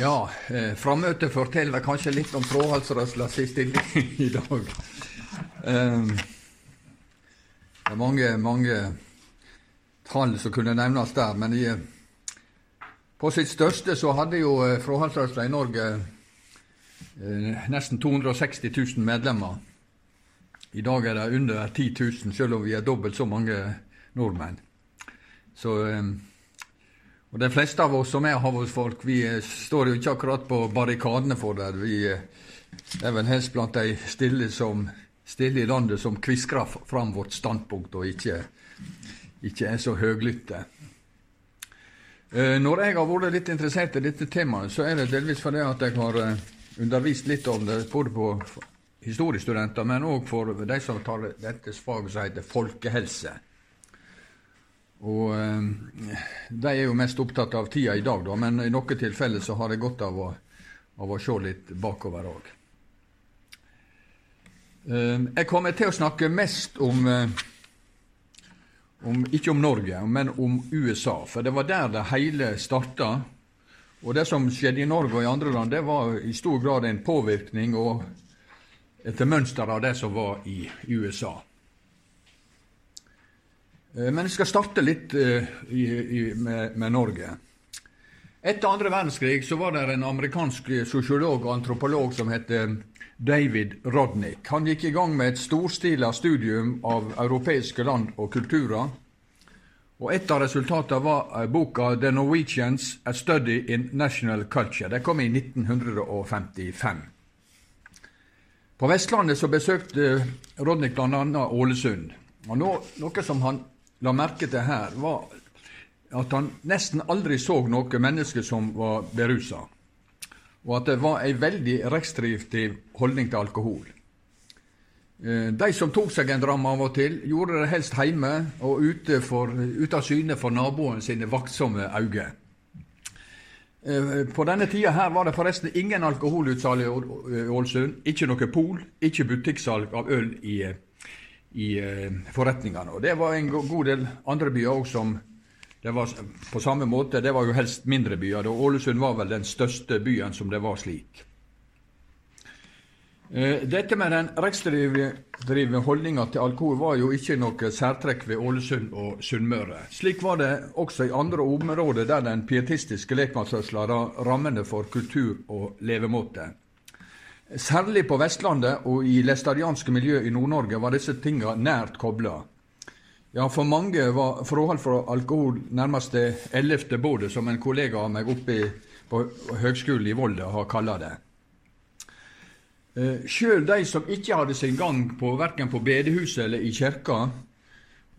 Ja, eh, frammøtet forteller kanskje litt om Fråhalsrørslas stilling i dag. Um, det er mange, mange tall som kunne nevnes der, men i, på sitt største så hadde jo eh, Fråhalsrørsla i Norge eh, nesten 260 000 medlemmer. I dag er det under 10 000, selv om vi er dobbelt så mange nordmenn. Så... Um, og De fleste av oss som er havgårdsfolk, vi eh, står jo ikke akkurat på barrikadene for det. Vi eh, er vel helst blant de stille, som, stille i landet som kviskrer fram vårt standpunkt, og ikke, ikke er så høglytte. Eh, når jeg har vært litt interessert i dette temaet, så er det delvis fordi at jeg har undervist litt om det både på historiestudenter, men òg for de som tar dette faget som heter folkehelse. Og eh, De er jo mest opptatt av tida i dag, da, men i noen tilfeller så har det godt av å, av å se litt bakover òg. Eh, jeg kommer til å snakke mest om, eh, om, Ikke om Norge, men om USA, for det var der det hele starta. Og det som skjedde i Norge og i andre land, det var i stor grad en påvirkning og etter mønster av det som var i USA. Eh, men jeg skal starte litt uh, i, i, med, med, Norge. Etter andre verdenskrig så var det en amerikansk sosiolog og antropolog som het David Rodnick. Han gikk i gang med et storstila studium av europeiske land og kulturer. Og Et av resultatene var eh, boka 'The Norwegians A Study in National Culture'. Det kom i 1955. På Vestlandet så besøkte Rodnick bl.a. Ålesund. Og Noe som han la merke til her, var at han nesten aldri så noe menneske som var berusa. Og at det var ei veldig restriktiv holdning til alkohol. Eh, de som tok seg en dram av og til, gjorde det helst hjemme og ute, for, ute av syne for naboen sine vaktsomme øyne. Eh, på denne tida her var det forresten ingen alkoholutsalg i Ålesund. Ikke noe pol, ikke butikksalg av øl i Ålesund i eh, forretningene. Og Det var en god del andre byer òg som det var på samme måte. Det var jo helst mindre byer. og Ålesund var vel den største byen som det var slik. Eh, dette med den restriktive holdninga til alkohol var jo ikke noe særtrekk ved Ålesund og Sunnmøre. Slik var det også i andre områder der den pietistiske lekmannsrørsla la rammene for kultur og levemåte. Særlig på Vestlandet og i læstadianske miljø i Nord-Norge var disse tinga nært kobla. Ja, for mange var forhold for alkohol nærmest det ellevte bådet, som en kollega av meg oppe på Høgskolen i Volda har kalla det. Eh, Sjøl de som ikke hadde sin gang på verken på bedehuset eller i kirka,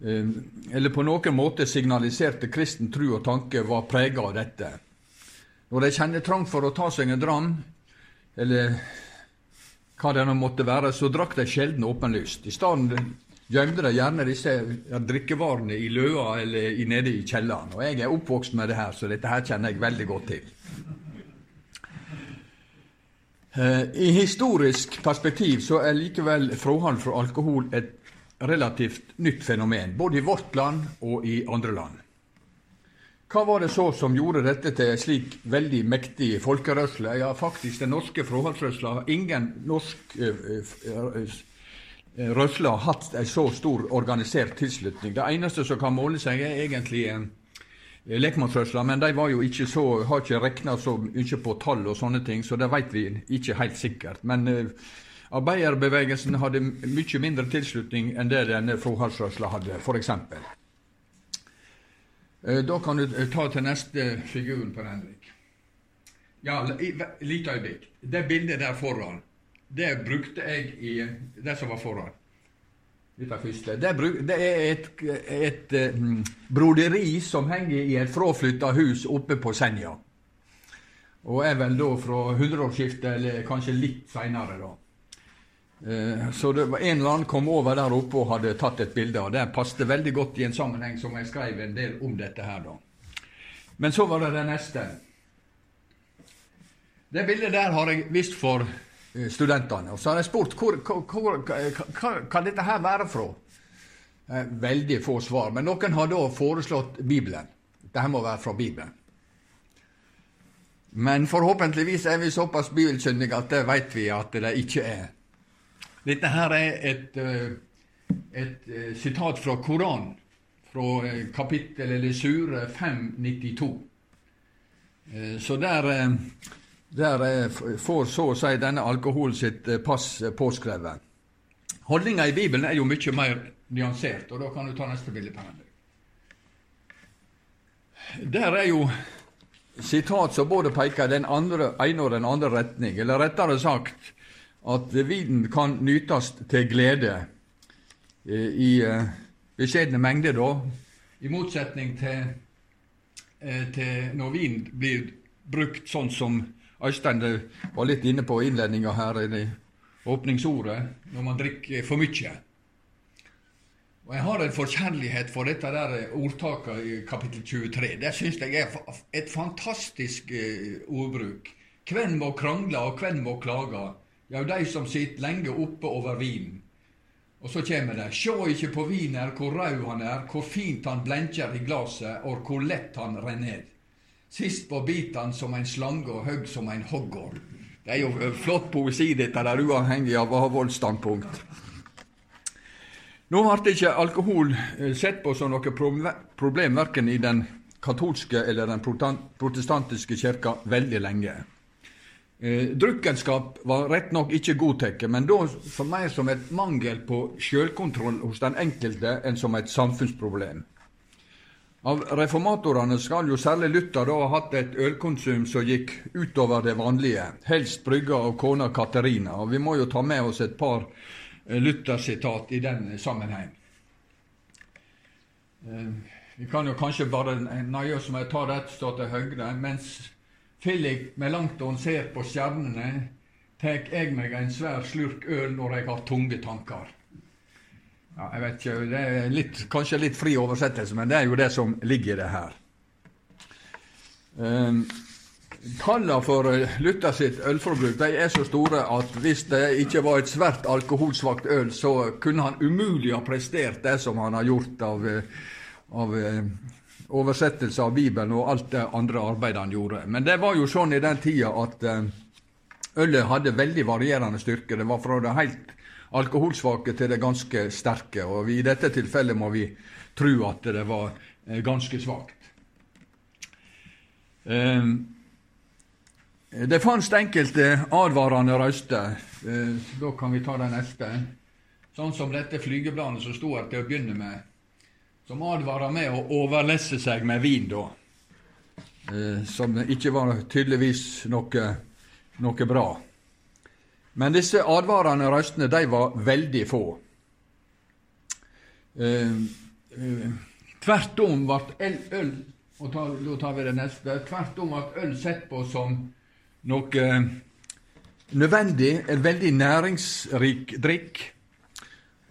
eh, eller på noen måte signaliserte kristen tru og tanke, var prega av dette. Når de kjenner trang for å ta seg en dram, eller hva det nå måtte være, så drakk de sjelden åpenlyst. I stedet gjemte de gjerne disse drikkevarene i løa eller nede i kjelleren. Og jeg er oppvokst med det her, så dette her kjenner jeg veldig godt til. Eh, I historisk perspektiv så er likevel fråhold fra alkohol et relativt nytt fenomen, både i vårt land og i andre land. Hva var det så som gjorde dette til en slik veldig mektig folkerørsle? Ja, faktisk, den norske fråhaldsrørsla ingen norsk uh, uh, rørsle har hatt en så stor organisert tilslutning. Det eneste som kan måle seg, er egentlig en lekmannsrørsla, men de var jo ikke så, har ikke regna så mye på tall og sånne ting, så det vet vi ikke helt sikkert. Men arbeiderbevegelsen hadde mye mindre tilslutning enn det denne fråhaldsrørsla hadde, f.eks. Eh, da kan du eh, ta til neste figuren, Per Henrik. Ja, lite øyeblikk. Det bildet der foran, det brukte jeg i Det som var foran. Det, er et, et um, broderi som henger i et fraflytta hus oppe på Senja. Og er vel da fra hundreårsskiftet, eller kanskje litt seinere, da. Eh, så det var en eller annen kom over der oppe og hadde tatt et bilde. og Det passet veldig godt i en sammenheng som jeg skrev en del om dette her. da. Men så var det det neste. Det bildet der har jeg vist for eh, studentene. Og så har jeg spurt hvor, hvor, hva kan dette her være fra. Eh, veldig få svar. Men noen har da foreslått Bibelen. Dette må være fra Bibelen. Men forhåpentligvis er vi såpass bibelkyndige at det vet vi at det ikke er. Dette her er et, eh, et, et sitat fra Koranen, fra kapittel eller sure 592. Så der, der får så å si denne alkoholen sitt pass påskrevet. Holdninga i Bibelen er jo mye mer nyansert, og da kan du ta neste bilde. Der er jo sitat som både peker den andre, ene og den andre retning, eller rettere sagt at vinen kan nytes til glede eh, i eh, beskjedne mengder, da, i motsetning til, eh, til når vin blir brukt sånn som Øystein var litt inne på innledninga her, i åpningsordet, når man drikker for mye. Og Jeg har en forkjærlighet for dette der ordtaket i kapittel 23. Det syns jeg er et fantastisk ordbruk. Hvem må krangle, og hvem må klage? Ja, de som sitter lenge oppe over vinen. Og så kommer det. Sjå ikke på vinen hvor rød han er, hvor fint han blenkjer i glasset, og hvor lett han renner ned. Sist på bit som en slange og høgg som en hoggorm. Det er jo eh, flott poesi, dette der, uavhengig av avholdsstandpunkt. Nå ble ikke alkohol eh, sett på som noe problem verken i den katolske eller den protestantiske kirka veldig lenge. Eh, drukkenskap var rett nok ikke godtatt, men da for mer som et mangel på sjølkontroll hos den enkelte enn som et samfunnsproblem. Av reformatorene skal jo særlig Luther da ha hatt et ølkonsum som gikk utover det vanlige, helst brygga av kona Katarina. Og vi må jo ta med oss et par Luther-sitat i den sammenheng. Eh, vi kan jo kanskje bare nøye oss med å ta dette stå til høyre. Mens Philip Melanchthon ser på stjernene, tek jeg meg en svær slurk øl når jeg har tunge tanker. Ja, jeg vet ikke, Det er litt, kanskje litt fri oversettelse, men det er jo det som ligger i det her. Um, Tallene for eh, Luther sitt ølforbruk de er så store at hvis det ikke var et svært alkoholsvakt øl, så kunne han umulig ha prestert det som han har gjort av, eh, av eh, oversettelse av Bibelen og alt det andre arbeidet han gjorde. Men det var jo sånn i den tida at ølet hadde veldig varierende styrke. Det var fra det helt alkoholsvake til det ganske sterke. Og i dette tilfellet må vi tro at det var ganske svakt. Um, det fantes enkelte advarende røster. Eh, da kan vi ta den neste. Sånn som dette flygebladet som sto her til å begynne med, som advarer med å overlesse seg med vin, da. Eh, som ikke var tydeligvis noe, noe bra. Men disse advarende røstene, de var veldig få. Eh, tvert om ble øl og ta, Da tar vi det neste. Tvert om ble øl sett på som noe nødvendig, en veldig næringsrik drikk.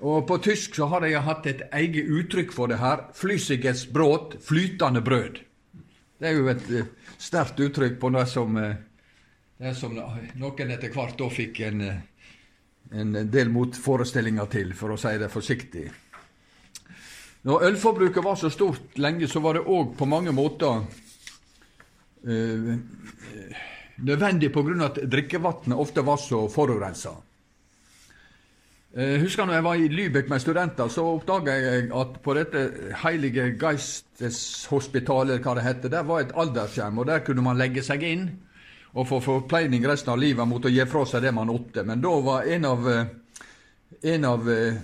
Og På tysk så har de hatt et eget uttrykk for det her. 'Flüssiges brot', flytende brød. Det er jo et uh, sterkt uttrykk på det som, det som noen etter hvert da fikk en, uh, en del motforestillinger til, for å si det forsiktig. Når ølforbruket var så stort lenge, så var det òg på mange måter nødvendig pga. at drikkevannet ofte var så forurensa. Jeg eh, husker når jeg var i Lübeck med studenter, så oppdaga jeg at på dette Heilige Geistes-hospitalet, hva det heter, der var et aldershjem, og der kunne man legge seg inn og få forpleining resten av livet mot å gi fra seg det man åtte. Men da var en av eh, en av eh,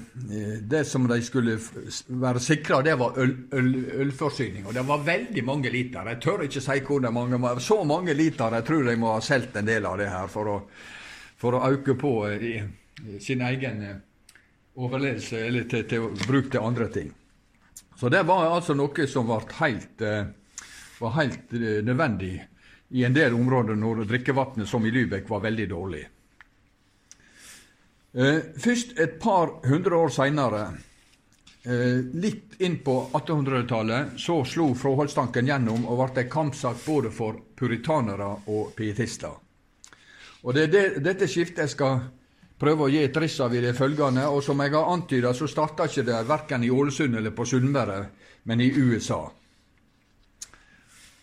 det som de skulle være sikra, det var øl, øl, ølforsyning. Og det var veldig mange liter. Jeg tør ikke si hvor mange, men så mange liter jeg tror de må ha solgt en del av det her for å, for å øke på sin egen eh, overlevelse, eller til, til bruk til andre ting. Så det var altså noe som helt, var helt nødvendig i en del områder når drikkevannet, som i Lübeck, var veldig dårlig. Eh, først et par hundre år seinere, eh, litt inn på 1800-tallet, så slo fraholdstanken gjennom og ble en kampsak både for puritanere og pietister. Og Det er det, dette skiftet jeg skal prøve å gi et riss av i det følgende. Og som jeg har antyda, så starta ikke det verken i Ålesund eller på Sunnmøre, men i USA.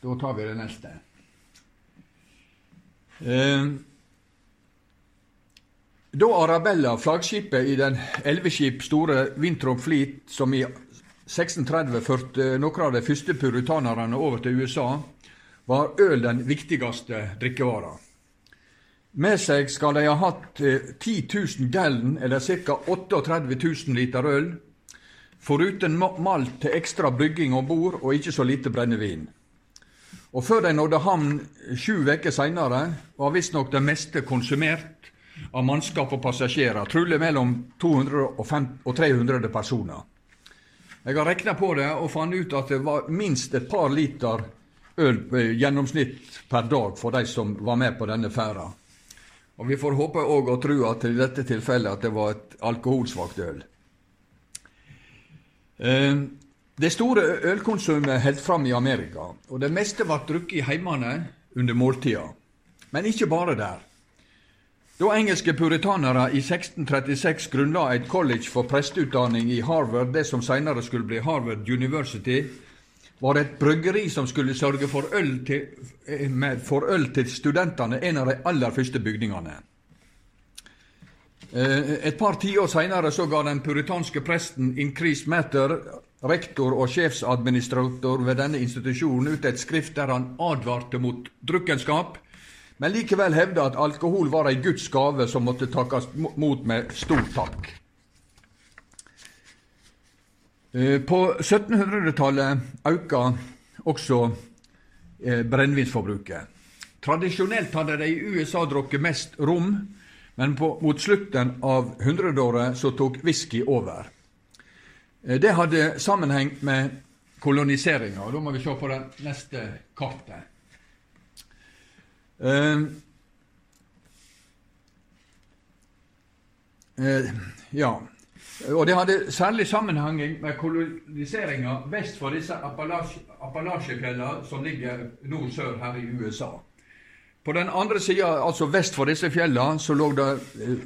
Da tar vi det neste. Eh, da Arabella, flaggskipet i den elleveskip store Winthrop Fleet, som i 1630 førte noen av de første puritanerne over til USA, var øl den viktigste drikkevara. Med seg skal de ha hatt 10 000 gallon, eller ca. 38 000 liter øl, foruten malt til ekstra brygging om bord og ikke så lite brennevin. Og før de nådde havn sju uker seinere, var visstnok det meste konsumert av mannskap og passasjerer, trolig mellom 200 og 300 personer. Jeg har regna på det og fant ut at det var minst et par liter øl gjennomsnitt per dag for de som var med på denne ferda. Og Vi får håpe og og tro at i dette tilfellet at det var et alkoholsvakt øl. Eh, det store ølkonsumet holdt fram i Amerika, og det meste ble drukket i heimene under måltida. Men ikke bare der. Da engelske puritanere i 1636 grunnla et college for presteutdanning i Harvard, det som senere skulle bli Harvard University, var et bryggeri som skulle sørge for øl til, eh, for øl til studentene, en av de aller første bygningene. Eh, et par tiår seinere ga den puritanske presten Increase Matter, rektor og sjefsadministrator ved denne institusjonen, ut et skrift der han advarte mot drukkenskap, men likevel hevda at alkohol var ei Guds gave som måtte takkes mot med stor takk. Eh, på 1700-tallet auka også eh, brennevinsforbruket. Tradisjonelt hadde de i USA drukket mest rom, men på, mot slutten av hundreåret så tok whisky over. Eh, det hadde sammenheng med koloniseringa. Da må vi se på det neste kartet. Uh, uh, ja. Og det hadde særlig sammenheng med koloniseringa vest for disse Appalachiefjellene som ligger nord-sør her i USA. På den andre sida, altså vest for disse fjellene, så lå det eh,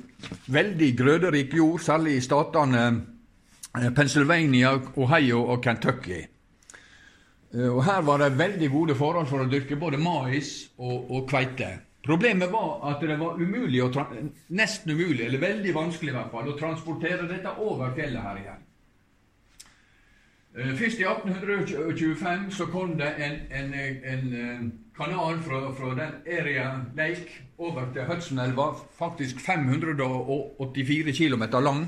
veldig grøderik jord, særlig i statene eh, Pennsylvania, Ohio og Kentucky. Eh, og Her var det veldig gode forhold for å dyrke både mais og, og kveite. Problemet var at det var umulig, nesten umulig, eller veldig vanskelig i hvert fall, å transportere dette over fjellet her igjen. Eh, først i 1825 så kom det en, en, en eh, kanal fra, fra, den Area Lake over til Hudsonelva, faktisk 584 km lang,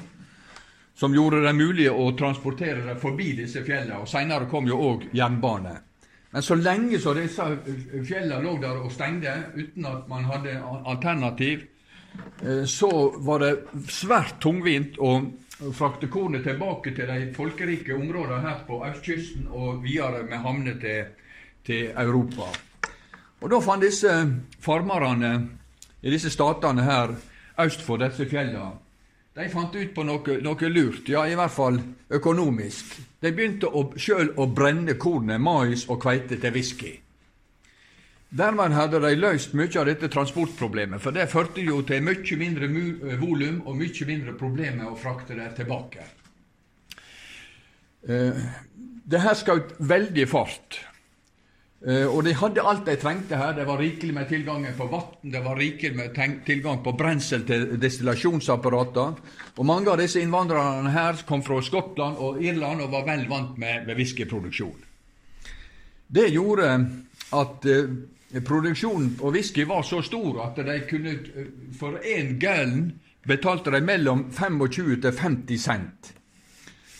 som gjorde det mulig å transportere det forbi disse fjellene. og Seinere kom jo òg jernbane. Men så lenge så disse fjellene lå der og stengte uten at man hadde alternativ, eh, så var det svært tungvint å frakte kornet tilbake til de folkerike områdene her på østkysten og videre med havner til, til Europa. Og Da fant disse farmerne i disse statene her øst for disse fjellene de fant ut på noe, noe, lurt, ja, i hvert fall økonomisk. De begynte sjøl å brenne kornet, mais og kveite til whisky. Dermed hadde de løst mye av dette transportproblemet, for det førte jo til mye mindre eh, volum og mye mindre problemer med å frakte det tilbake. Eh, det her skjøt veldig fart. Uh, og de hadde alt de trengte her. Det var rikelig med tilgang på vann, det var rikelig med tilgang på brensel til destillasjonsapparater. Og mange av disse innvandrerne her kom fra Skottland og Irland og var vel vant med, med whiskyproduksjon. Det gjorde at uh, produksjonen på whisky var så stor at de kunne uh, for én gallon betalte de mellom 25 til 50 cent.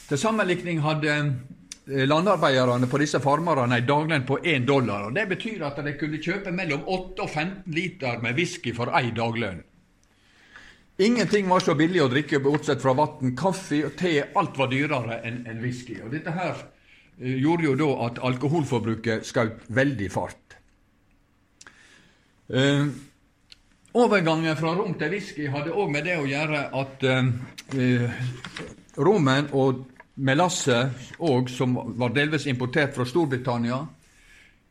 Til sammenlikning hadde Eh, landarbeiderne på disse farmerne en daglønn på 1 dollar. og Det betyr at de kunne kjøpe mellom 8 og 15 liter med whisky for én daglønn. Ingenting var så billig å drikke bortsett fra vann, kaffe og te. Alt var dyrere enn en whisky. Og Dette her uh, gjorde jo da at alkoholforbruket skjøt veldig fart. Uh, overgangen fra rom til whisky hadde òg med det å gjøre at eh, rommen og melasse òg, som var delvis importert fra Storbritannia.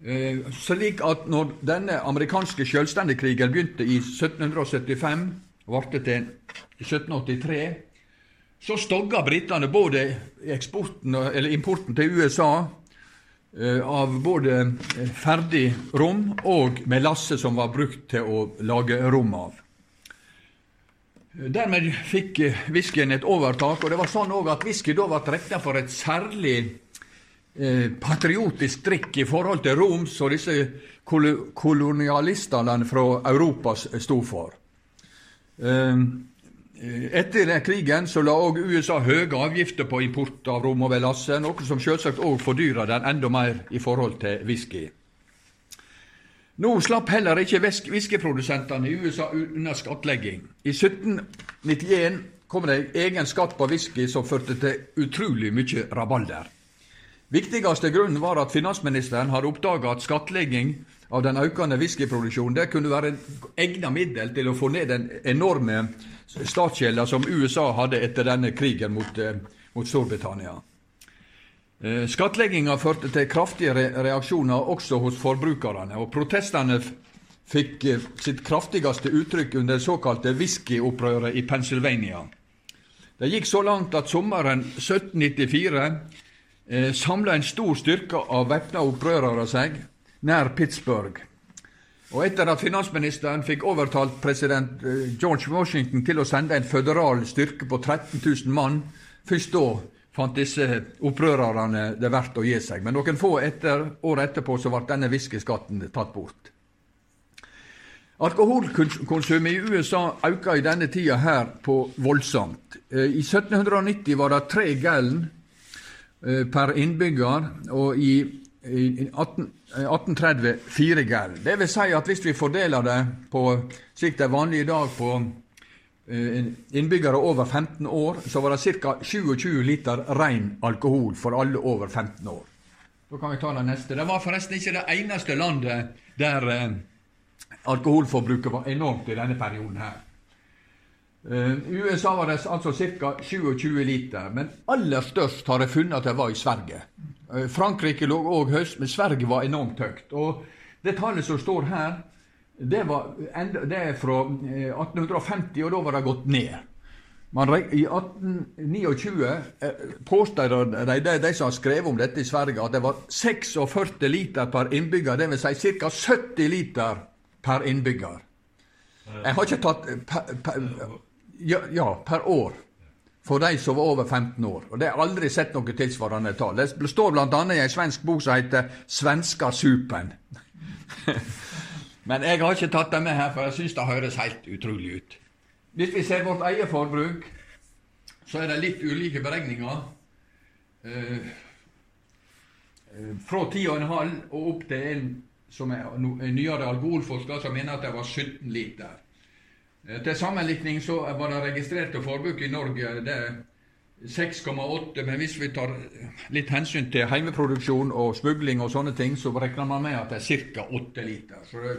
Eh, slik at når denne amerikanske selvstendigkrigen begynte i 1775 og varte til 1783, så stogga britene både importen til USA av både ferdig rom og melasse som var brukt til å lage rom av. Dermed fikk whiskyen et overtak, og det var sånn at whisky da ble regna for et særlig eh, patriotisk drikk i forhold til Roms og disse kol kolonialistene fra Europa sto for. Eh, etter krigen så la òg USA høye avgifter på import av rom og velasse, noe som selvsagt òg fordyra den enda mer i forhold til whisky. Nå slapp heller ikke whiskyprodusentene i USA unna skattlegging. I 1791 kom det egen skatt på whisky som førte til utrolig mye rabalder. Viktigste grunnen var at finansministeren hadde oppdaga at skattlegging av den økende whiskyproduksjonen kunne være egnet middel til å få ned den enorme statsgjelda som USA hadde etter denne krigen mot, eh, mot Storbritannia. Eh, skattlegginga førte til kraftige reaksjoner også hos forbrukerne, og protestene fikk eh, sitt kraftigste uttrykk under det såkalte whiskyopprøret i Pennsylvania. Det gikk så langt at sommeren 1794 eh, samla en stor styrke av væpna opprørere seg nær Pittsburgh. Og etter at finansministeren fikk overtalt president eh, George Washington til å sende en føderal styrke på 13 000 mann, først da fant disse opprørerne det verdt å gi seg. Men noen få etter, år etterpå så ble denne whiskyskatten tatt bort. Alkoholkonsumet i USA økte i denne tida her på voldsomt. Eh, I 1790 var det tre gallon eh, per innbygger, og i 1830 eh, fire gallon. Det vil si at hvis vi fordeler det på slik det er vanlig i dag på innbyggere over 15 år, så var det ca. 27 liter ren alkohol for alle over 15 år. Da kan vi ta det neste. Det var forresten ikke det eneste landet der eh, alkoholforbruket var enormt i denne perioden her. Eh, USA var det altså ca. 27 liter, men aller størst har jeg funnet at det var i Sverige. Eh, Frankrike lå òg høyst, men Sverige var enormt høyt. Og det tallet som står her, det, var, det er fra 1850, eh, og da var det gått ned. Man, I 1829 eh, påstår de, de, som har skrevet om dette i Sverige, at det var 46 liter per innbygger, dvs. Si ca. 70 liter per innbygger. Jeg har ikke tatt eh, per, per, ja, ja, per år for de som var over 15 år. Og Det har aldri sett noe tilsvarende tall. Det står bl.a. i en svensk bok som heter 'Svenska supen'. Men jeg har ikke tatt det med her, for jeg syns det høres helt utrolig ut. Hvis vi ser vårt eget forbruk, så er det litt ulike beregninger. Eh, eh fra 10,5 og opp til en som er nyere alkoholforsker, som mener at det var 17 liter. Eh, til sammenlikning så var det registrerte forbruket i Norge det 6,8, men hvis vi tar litt hensyn til heimeproduksjon og smugling og sånne ting, så regner man med at det er ca. 8 liter. Så det,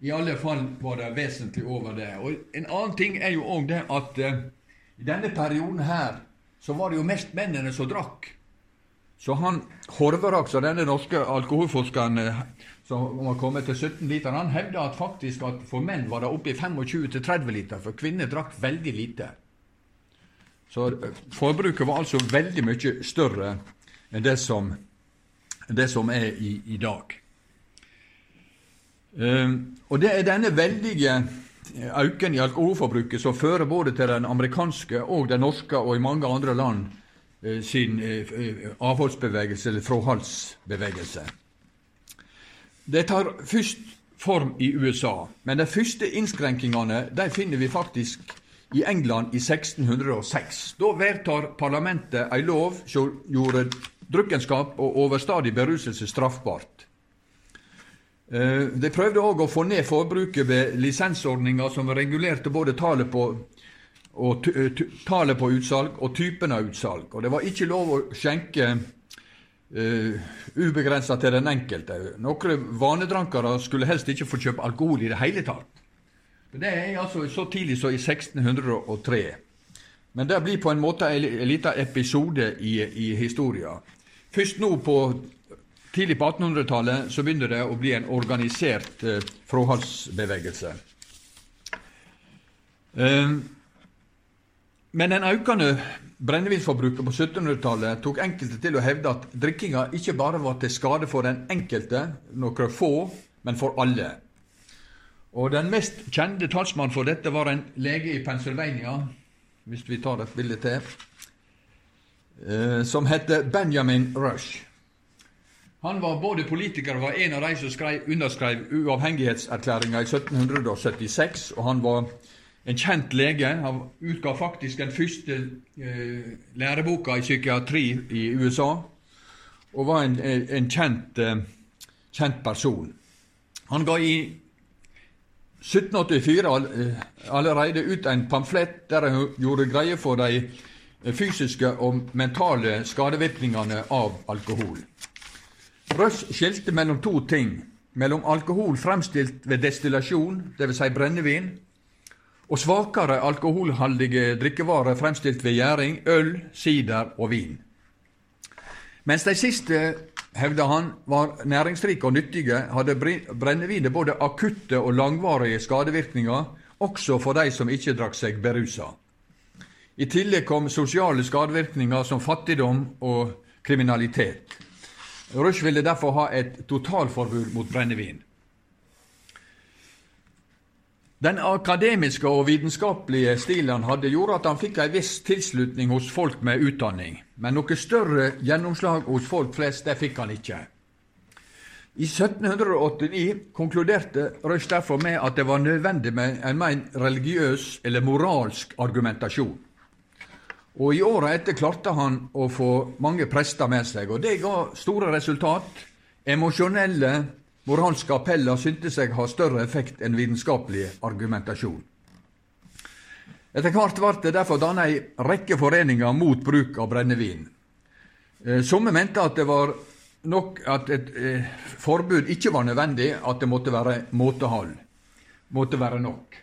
i alle fall var det vesentlig over det. Og En annen ting er jo òg det at eh, i denne perioden her så var det jo mest mennene som drakk. Så han Horverak, så denne norske alkoholforskeren eh, som var kommet til 17 liter, han hevda at faktisk at for menn var det oppe i 25-30 liter, for kvinner drakk veldig lite. Så eh, forbruket var altså veldig mye større enn det som, det som er i, i dag. Um, og det er denne veldige økningen i alkoholforbruket som fører både til den amerikanske og den norske og i mange andre land eh, sin eh, avholdsbevegelse eller fråhalsbevegelse. Det tar først form i USA, men de første innskrenkingene de finner vi faktisk i England i 1606. Da vedtar parlamentet ei lov som gjorde drukkenskap og overstadig beruselse straffbart. Eh, de prøvde òg å få ned forbruket ved lisensordninger som regulerte både tallet på, og, tallet på utsalg og typen av utsalg. Og det var ikke lov å skjenke uh, eh, ubegrensa til den enkelte. Noen vanedrankere skulle helst ikke få kjøpe alkohol i det hele tatt. Det er altså så tidlig som i 1603. Men det blir på en måte en, liten episode i, i historia. Først nå på tidlig på 1800-tallet så begynner det å bli en organisert eh, fråhalsbevegelse. Eh, men den økende brennevinsforbruket på 1700-tallet tok enkelte til å hevde at drikkinga ikke bare var til skade for den enkelte, noen få, men for alle. Og Den mest kjente talsmannen for dette var en lege i Pennsylvania, hvis vi tar et bilde til, eh, som heter Benjamin Rush. Han var både politiker og var en av de som skrev, underskrev uavhengighetserklæringa i 1776, og han var en kjent lege. Han utga faktisk den første eh, læreboka i psykiatri i USA, og var en, en kjent, eh, kjent, person. Han ga i 1784 eh, allerede ut en pamflett der han gjorde greie for de eh, fysiske og mentale skadevirkningene av alkohol. Røss skilte mellom to ting. Mellom alkohol fremstilt ved destillasjon, dvs. Si brennevin, og svakere alkoholholdige drikkevarer fremstilt ved gjæring, øl, sider og vin. Mens de siste, hevda han, var næringsrike og nyttige, hadde brennevinet både akutte og langvarige skadevirkninger, også for de som ikke drakk seg berusa. I tillegg kom sosiale skadevirkninger som fattigdom og kriminalitet. Rush ville derfor ha et totalforbud mot brennevin. Den akademiske og vitenskapelige stilen han hadde, gjorde at han fikk en viss tilslutning hos folk med utdanning, men noe større gjennomslag hos folk flest det fikk han ikke. I 1789 konkluderte Rush derfor med at det var nødvendig med en mer religiøs eller moralsk argumentasjon. Og I åra etter klarte han å få mange prester med seg, og det ga store resultat. Emosjonelle, moralske appeller syntes seg ha større effekt enn vitenskapelig argumentasjon. Etter hvert ble det derfor dannet ei rekke foreninger mot bruk av brennevin. Eh, somme mente at det var nok at et eh, forbud ikke var nødvendig, at det måtte være måtehold. Måtte være nok.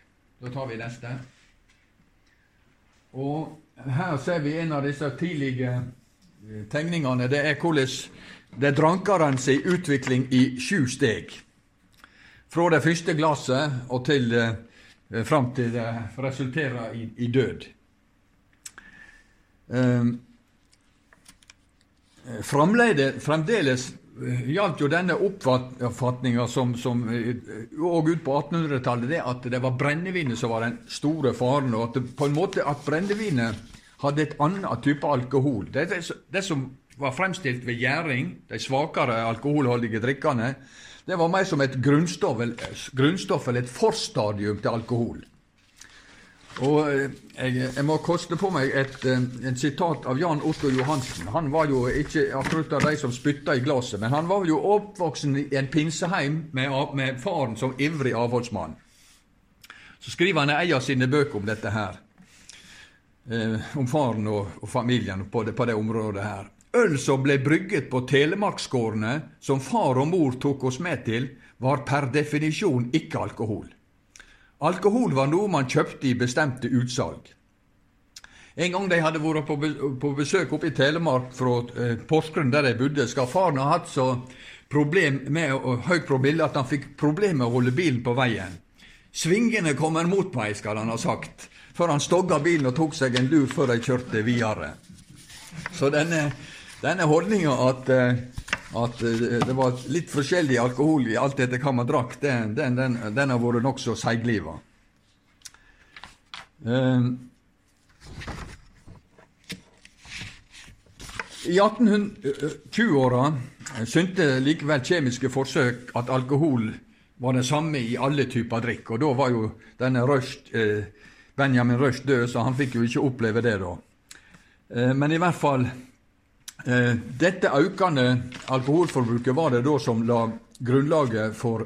Da tar vi neste. Og her ser vi en av disse tidlige eh, tegningene. Det er hvordan det er si utvikling i sju steg. Fra det første glasset og til eh, fram til det resulterer i, i død. Um, fremdeles gjaldt jo denne oppfatninga som, som og ut på 1800-tallet, det at det var brennevinet som var den store faren, og at det, på en måte at brennevinet hadde et annet type alkohol. Det, det, det som var fremstilt ved gjæring, de svakere alkoholholdige drikkene, det var mer som et grunnstoff, grunnstoff eller et forstadium til alkohol. Og eh, jeg, jeg, må koste på meg et, eh, et, sitat av Jan Otto Johansen. Han var jo ikke akkurat av de som spytta i glasset, men han var jo oppvoksen i en pinseheim med, med faren som ivrig avholdsmann. Så skriver han ei av sine bøker om dette her. Eh, om faren og, og familien på det, på det, området her. Øl som ble brygget på telemarksgårdene, som far og mor tok oss med til, var per definisjon ikke alkohol. Alkohol var noe man kjøpte i bestemte utsalg. En gang de hadde vært på besøk oppe i Telemark fra eh, Porsgrunn, der de bodde, skal faren ha hatt så problem med høyt promille at han fikk problemer med å holde bilen på veien. Svingene kommer mot meg, skal han ha sagt, før han stogga bilen og tok seg en lur før de kjørte videre. Så denne, denne holdninga at eh, at eh, det var litt forskjellig alkohol i alt etter hva man drakk, den, den, den, den har vært nokså seigliva. Uh, I 1820-åra syntes likevel kjemiske forsøk at alkohol var det samme i alle typer drikk. Og da var jo denne Røst, eh, Benjamin Røst død, så han fikk jo ikke oppleve det da. Eh, men i hvert fall Eh, dette økende alkoholforbruket var det da som la grunnlaget for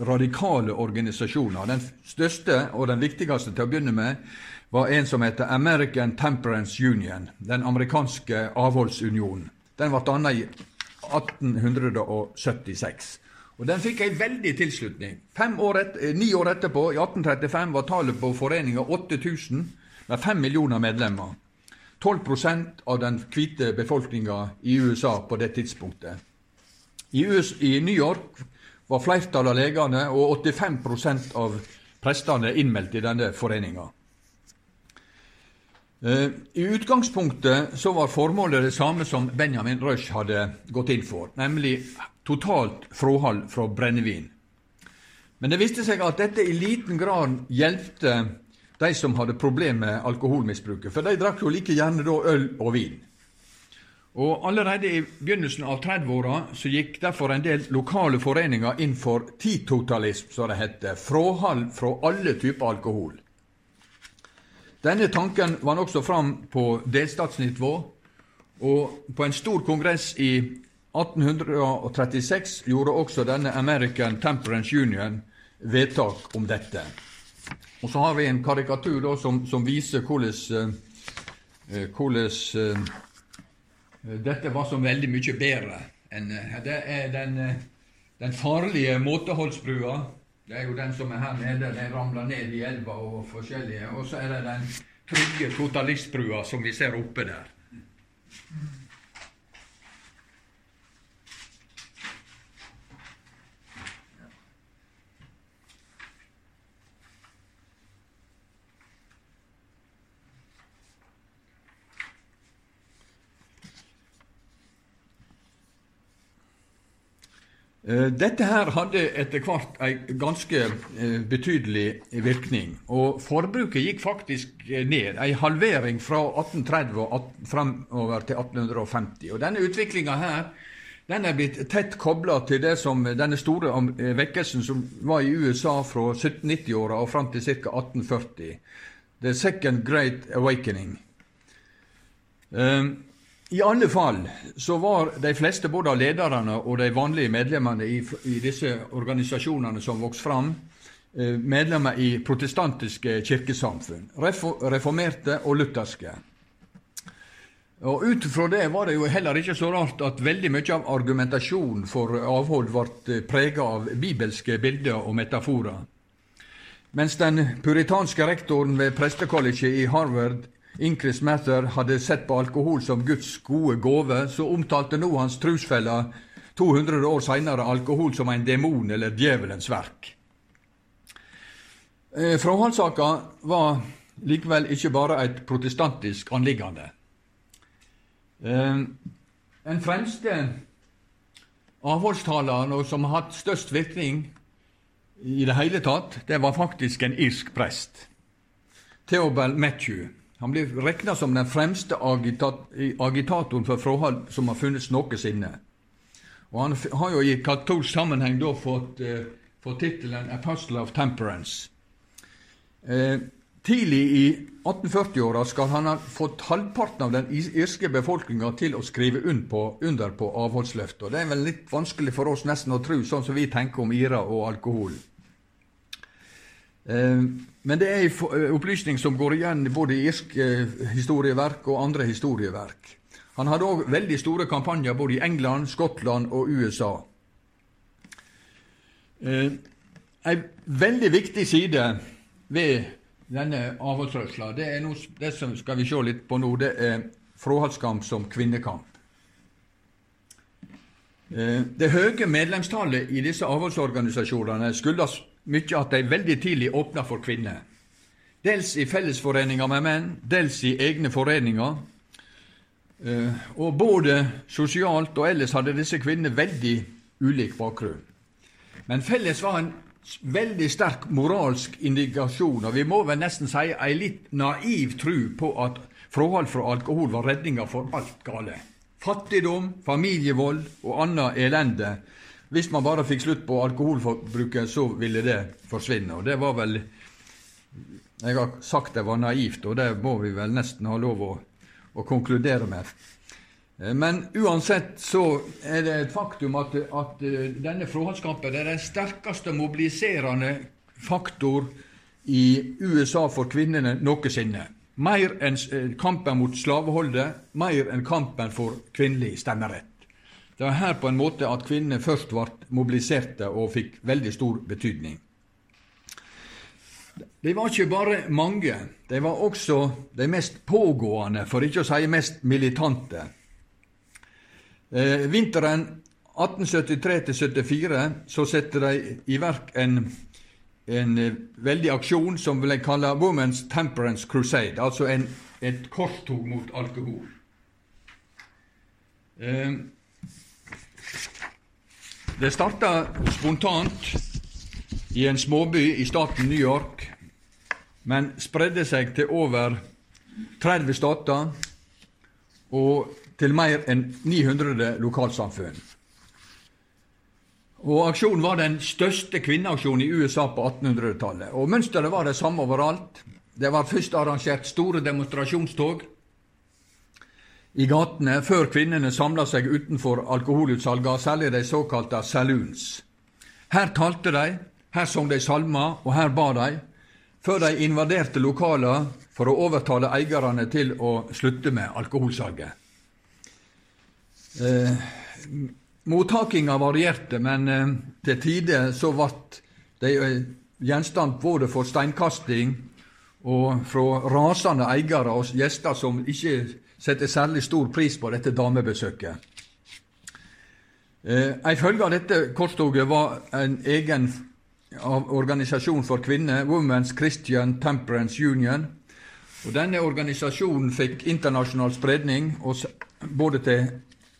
radikale organisasjoner. Den største og den viktigste til å begynne med var en som heter American Temperance Union, den amerikanske avholdsunionen. Den ble dannet i 1876. Og Den fikk en veldig tilslutning. År et, eh, ni år etterpå, i 1835, var tallet på foreninga 8000 med fem millioner medlemmer. 12% av den hvite befolkninga i USA på det tidspunktet. I, US, I, New York var flertallet av legene og 85% av prestene innmeldt i denne foreninga. Eh, I utgangspunktet så var formålet det samme som Benjamin Rush hadde gått inn for, nemlig totalt fråhold fra brennevin. Men det viste seg at dette i liten grad hjelpte de som hadde problemer med alkoholmisbruket, for de drakk jo like gjerne da øl og vin. Og Allerede i begynnelsen av 30-åra så gikk derfor en del lokale foreninger inn for titotalism, som det heter, fråhold fra alle typer alkohol. Denne tanken var også fram på delstatsnivå, og på en stor kongress i 1836 gjorde også denne American Temperance Union vedtak om dette. Og så har vi en karikatur da, som, som, viser hvordan, uh, hvordan uh, dette var så veldig mye bedre enn uh, Det er den, den farlige måteholdsbrua det er jo den som er her nede. Den ramler ned i elva og forskjellige. Og så er det den trygge totalistbrua som vi ser oppe der. Dette her hadde etter hvert en ganske eh, betydelig virkning. Og forbruket gikk faktisk eh, ned. En halvering fra 1830 og fremover til 1850. Og denne utviklinga her den er blitt tett kobla til det som, denne store vekkelsen som var i USA fra 1790-åra og fram til ca. 1840. The Second Great Awakening. Um, i alle fall så var de fleste, både av lederne og de vanlige medlemmene i, i disse organisasjonene som vokste fram, eh, medlemmer i protestantiske kirkesamfunn. Reformerte og lutherske. Og Ut fra det var det jo heller ikke så rart at veldig mye av argumentasjonen for avhold ble prega av bibelske bilder og metaforer. Mens den puritanske rektoren ved prestekollegiet i Harvard Incris Mather hadde sett på alkohol som Guds gode gave, så omtalte nå hans trusfeller 200 år seinere alkohol som en demon eller djevelens verk. Eh, var likevel ikke bare et protestantisk anliggende. Eh, den fremste avholdstaleren som har hatt størst virkning i det hele tatt, det var faktisk en irsk prest. Theobald Matthew. Han blir regna som den fremste agitatoren for forhold som har funnes noensinne. Og Han har jo i katolsk sammenheng da fått, eh, fått tittelen 'Apostle of Temperance'. Eh, tidlig i 1840-åra skal han ha fått halvparten av den irske befolkninga til å skrive under på, under Og avholdsløftet. Det er vel litt vanskelig for oss nesten å tro, sånn som vi tenker om IRA og alkohol. Eh, men det er en eh, opplysning som går igjen både i irske eh, historieverk og andre historieverk. Han hadde òg veldig store kampanjer både i England, Skottland og USA. En veldig viktig side ved denne avholdsrørsla, det er noe, det som skal vi se litt på nå, det er fråhaldskamp som kvinnekamp. Det høye medlemstallet i disse avholdsorganisasjonene skyldes mye at de veldig tidlig åpna for kvinner. Dels i fellesforeninger med menn, dels i egne foreninger. Eh, og både sosialt og ellers hadde disse kvinnene veldig ulik bakgrunn. Men felles var en veldig sterk moralsk indikasjon, og vi må vel nesten si ei litt naiv tru på at forhold fra alkohol var redninga for alt gale. Fattigdom, familievold og annet elende hvis man bare fikk slutt på alkoholforbruket, så ville det forsvinne. Og det var vel Jeg har sagt det var naivt, og det må vi vel nesten ha lov å, å konkludere med. Eh, men uansett så er det et faktum at, at eh, denne forholdskampen er den sterkeste mobiliserende faktor i USA for kvinnene noensinne. Mer enn eh, kampen mot slaveholdet, mer enn kampen for kvinnelig stemmerett. Det var her på en måte at kvinnene først ble mobiliserte og fikk veldig stor betydning. De var ikke bare mange, de var også de mest pågående, for ikke å si mest militante. Eh, vinteren 1873-74 så setter de i verk en, en veldig aksjon som ble kalla Women's Temperance Crusade, altså en, et korstog mot alkohol. Eh, det starta spontant i en småby i staten New York, men spredde seg til over 30 stater og til mer enn 900 lokalsamfunn. Og Aksjonen var den største kvinneaksjonen i USA på 1800-tallet. Og Mønsteret var det samme overalt. Det var først arrangert store demonstrasjonstog i gatene før kvinnene samla seg utenfor alkoholutsalga, særlig de såkalte saloons. Her talte de, her sang de salmer, og her ba de, før de invaderte lokaler for å overtale eierne til å slutte med alkoholsalget. Eh, mottakinga varierte, men eh, til tider så ble de eh, gjenstand både for steinkasting og fra rasende eiere og gjester som ikke setter særlig stor pris på dette damebesøket. Eh, en følge av dette korstoget var en egen organisasjon for kvinner, Women's Christian Temperance Union. Og Denne organisasjonen fikk internasjonal spredning, både til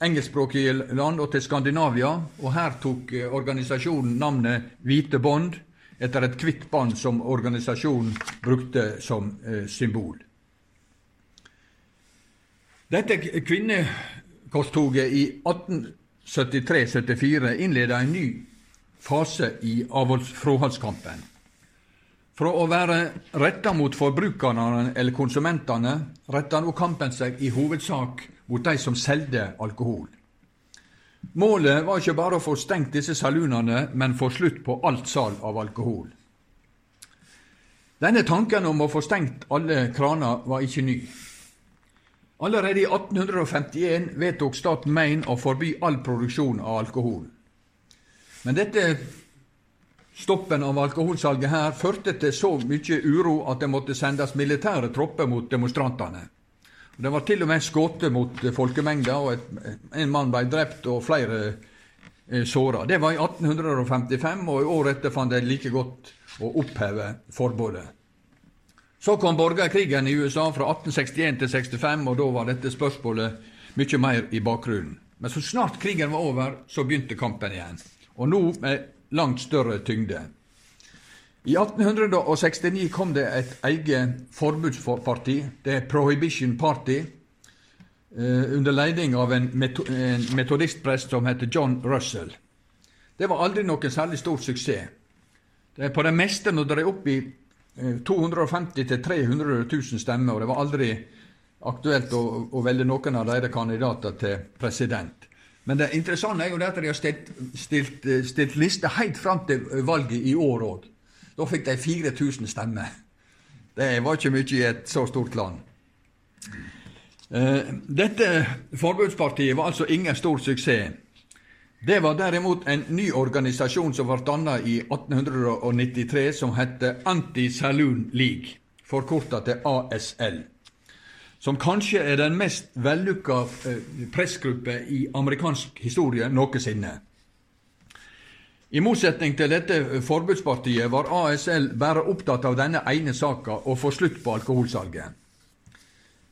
engelskspråklige land og til Skandinavia. Og her tok eh, organisasjonen navnet Hvite bånd, etter et hvitt bånd som organisasjonen brukte som eh, symbol. Dette kvinnekorstoget i 1873-74 innleda en ny fase i avholdsfråhaldskampen. Fra å være retta mot forbrukerne eller konsumentene, retta nå kampen seg i hovedsak mot de som solgte alkohol. Målet var ikke bare å få stengt disse salunene, men få slutt på alt salg av alkohol. Denne tanken om å få stengt alle kraner var ikke ny. Allerede i 1851 vedtok staten Maine å forby all produksjon av alkohol. Men dette stoppen av alkoholsalget her førte til så mye uro at det måtte sendes militære tropper mot demonstrantene. Det var til og med skutt mot folkemengda, og en mann ble drept og flere eh, såra. Det var i 1855, og i året etter fant de like godt å oppheve forbudet. Så kom borgerkrigen i USA fra 1861 til 65, og da var dette spørsmålet mye mer i bakgrunnen. Men så snart krigen var over, så begynte kampen igjen. Og nå med langt større tyngde. I 1869 kom det et eget forbudsparti, det er Prohibition Party, eh, under leding av en metodistprest som heter John Russell. Det var aldri noen særlig stor suksess. På det meste når det er opp i 250 000-300 000 stemmer, og det var aldri aktuelt å, å velge noen av deres kandidater til president. Men det interessante er jo at de har stilt, stilt, stilt liste helt fram til valget i år òg. Da fikk de 4000 stemmer. Det var ikke mye i et så stort land. Eh, dette forbudspartiet var altså ingen stor suksess. Det var derimot en ny organisasjon som ble dannet i 1893, som heter Anti-Saloon League, forkorta til ASL. Som kanskje er den mest vellykka eh, pressgruppe i amerikansk historie noensinne. I motsetning til dette forbudspartiet var ASL bare opptatt av denne ene saka, å få slutt på alkoholsalget.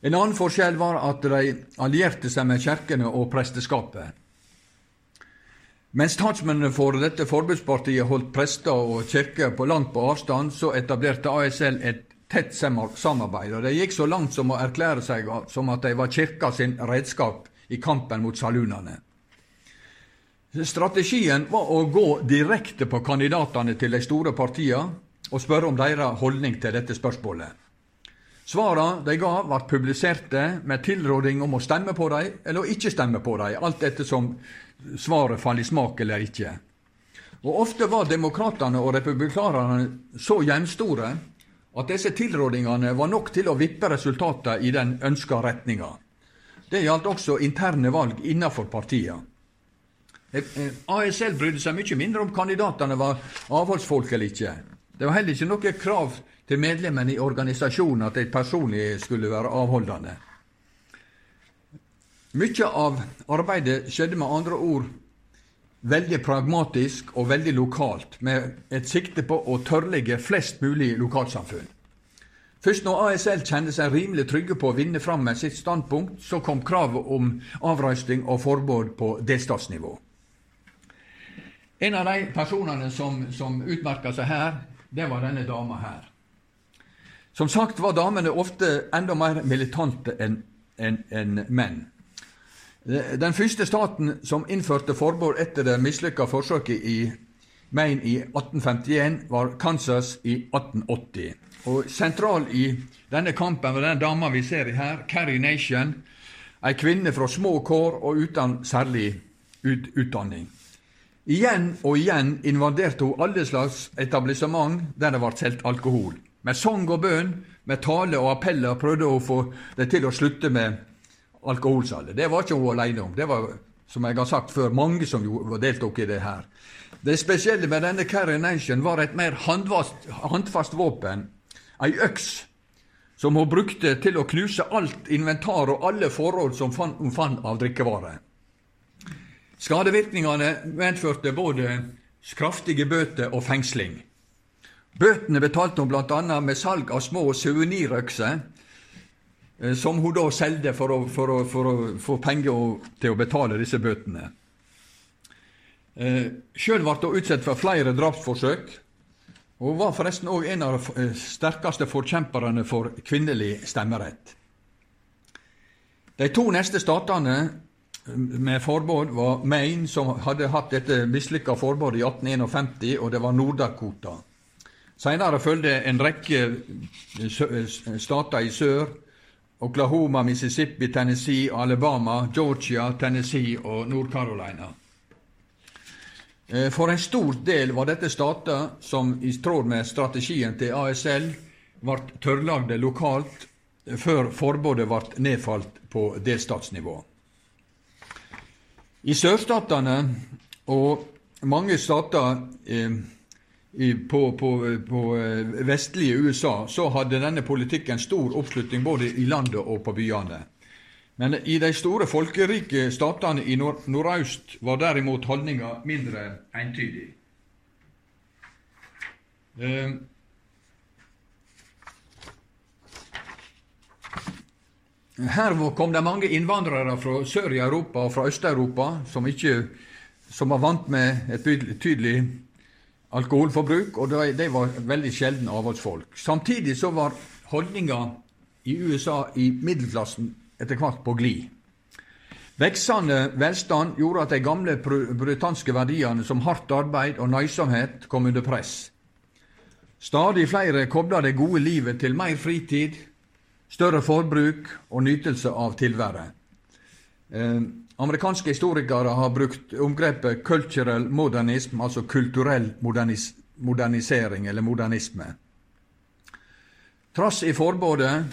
En annen forskjell var at de allierte seg med kirkene og presteskapet. Mens statsmennene for dette forbudspartiet holdt prester og kirker på langt på avstand, så etablerte ASL et tett samarbeid. og Det gikk så langt som å erklære seg som at de var kirka sin redskap i kampen mot salunene. Strategien var å gå direkte på kandidatene til de store partiene og spørre om deres holdning til dette spørsmålet. Svarene de ga, ble publiserte med tilråding om å stemme på dem eller ikke stemme på dem, alt etter som svaret faller i smak eller ikke. Og Ofte var demokratene og republikanerne så jevnstore at disse tilrådingene var nok til å vippe resultatene i den ønska retninga. Det gjaldt også interne valg innenfor partiene. Eh, eh, ASL brydde seg mye mindre om kandidatene var avholdsfolk eller ikke. Det var heller ikke noe krav til medlemmene i organisasjonen at de personlig skulle være avholdende. Mye av arbeidet skjedde med andre ord veldig pragmatisk og veldig lokalt, med et sikte på å tørrlegge flest mulig lokalsamfunn. Først når ASL kjente seg rimelig trygge på å vinne fram med sitt standpunkt, så kom kravet om avrøsting og forbud på delstatsnivå. En av de personene som, som utmerka seg her, det var denne dama her. Som sagt var damene ofte enda mer militante enn en, en menn. Den første staten som innførte forbud etter det mislykka forsøket i Maine i 1851, var Kansas i 1880. Og Sentral i denne kampen var den dama vi ser her, Carrie Nation, ei kvinne fra små kår og uten særlig ut utdanning. Igjen og igjen invaderte hun alle slags etablissement der det ble solgt alkohol. Med sang og bønn, med tale og appeller prøvde hun å få det til å slutte med alkoholsalget. Det var ikke hun alene om. Det var, som jeg har sagt før, mange som deltok i det her. Det spesielle med denne Carrie Nation var et mer handfast, handfast våpen ei øks som hun brukte til å knuse alt inventar og alle forhold som hun fant av drikkevarer. Skadevirkningene medførte både kraftige bøter og fengsling. Bøtene betalte hun bl.a. med salg av små suvenirøkser, som hun da solgte for, for, for, å få penger til å betale disse bøtene. Eh, Sjøl ble hun utsatt for flere drapsforsøk, hun var forresten òg en av de eh, sterkeste forkjemperne for kvinnelig stemmerett. De to neste statene eh, med forbud var Maine, som hadde hatt dette mislykka forbudet i 1851, og det var Nord-Dakota. Senere fulgte en rekke eh, stater i sør. Oklahoma, Mississippi, Tennessee, Alabama, Georgia, Tennessee og Nord-Carolina. Eh, for en stor del var dette stater som i tråd med strategien til ASL ble tørrlagde lokalt eh, før forbudet ble nedfalt på delstatsnivå. I sørstatene og mange stater eh, på, på, på, eh, vestlige USA så hadde denne politikken stor oppslutning både i landet og på byene. Men i de store folkerike statene i nord nordøst var derimot holdninga mindre entydig. Eh, her kom det mange innvandrere fra sør i Europa og fra Øst-Europa som, som var vant med et betydelig alkoholforbruk, og de var veldig sjelden avholdsfolk. Samtidig så var holdninga i USA i middelklassen etter hvert på glid. Veksende velstand gjorde at de gamle brutanske verdiene som hardt arbeid og nøysomhet kom under press. Stadig flere kobla det gode livet til mer fritid, større forbruk og nytelse av tilværet. Amerikanske historikere har brukt omgrepet 'cultural modernism', altså kulturell modernis modernisering eller modernisme. Trass i forbudet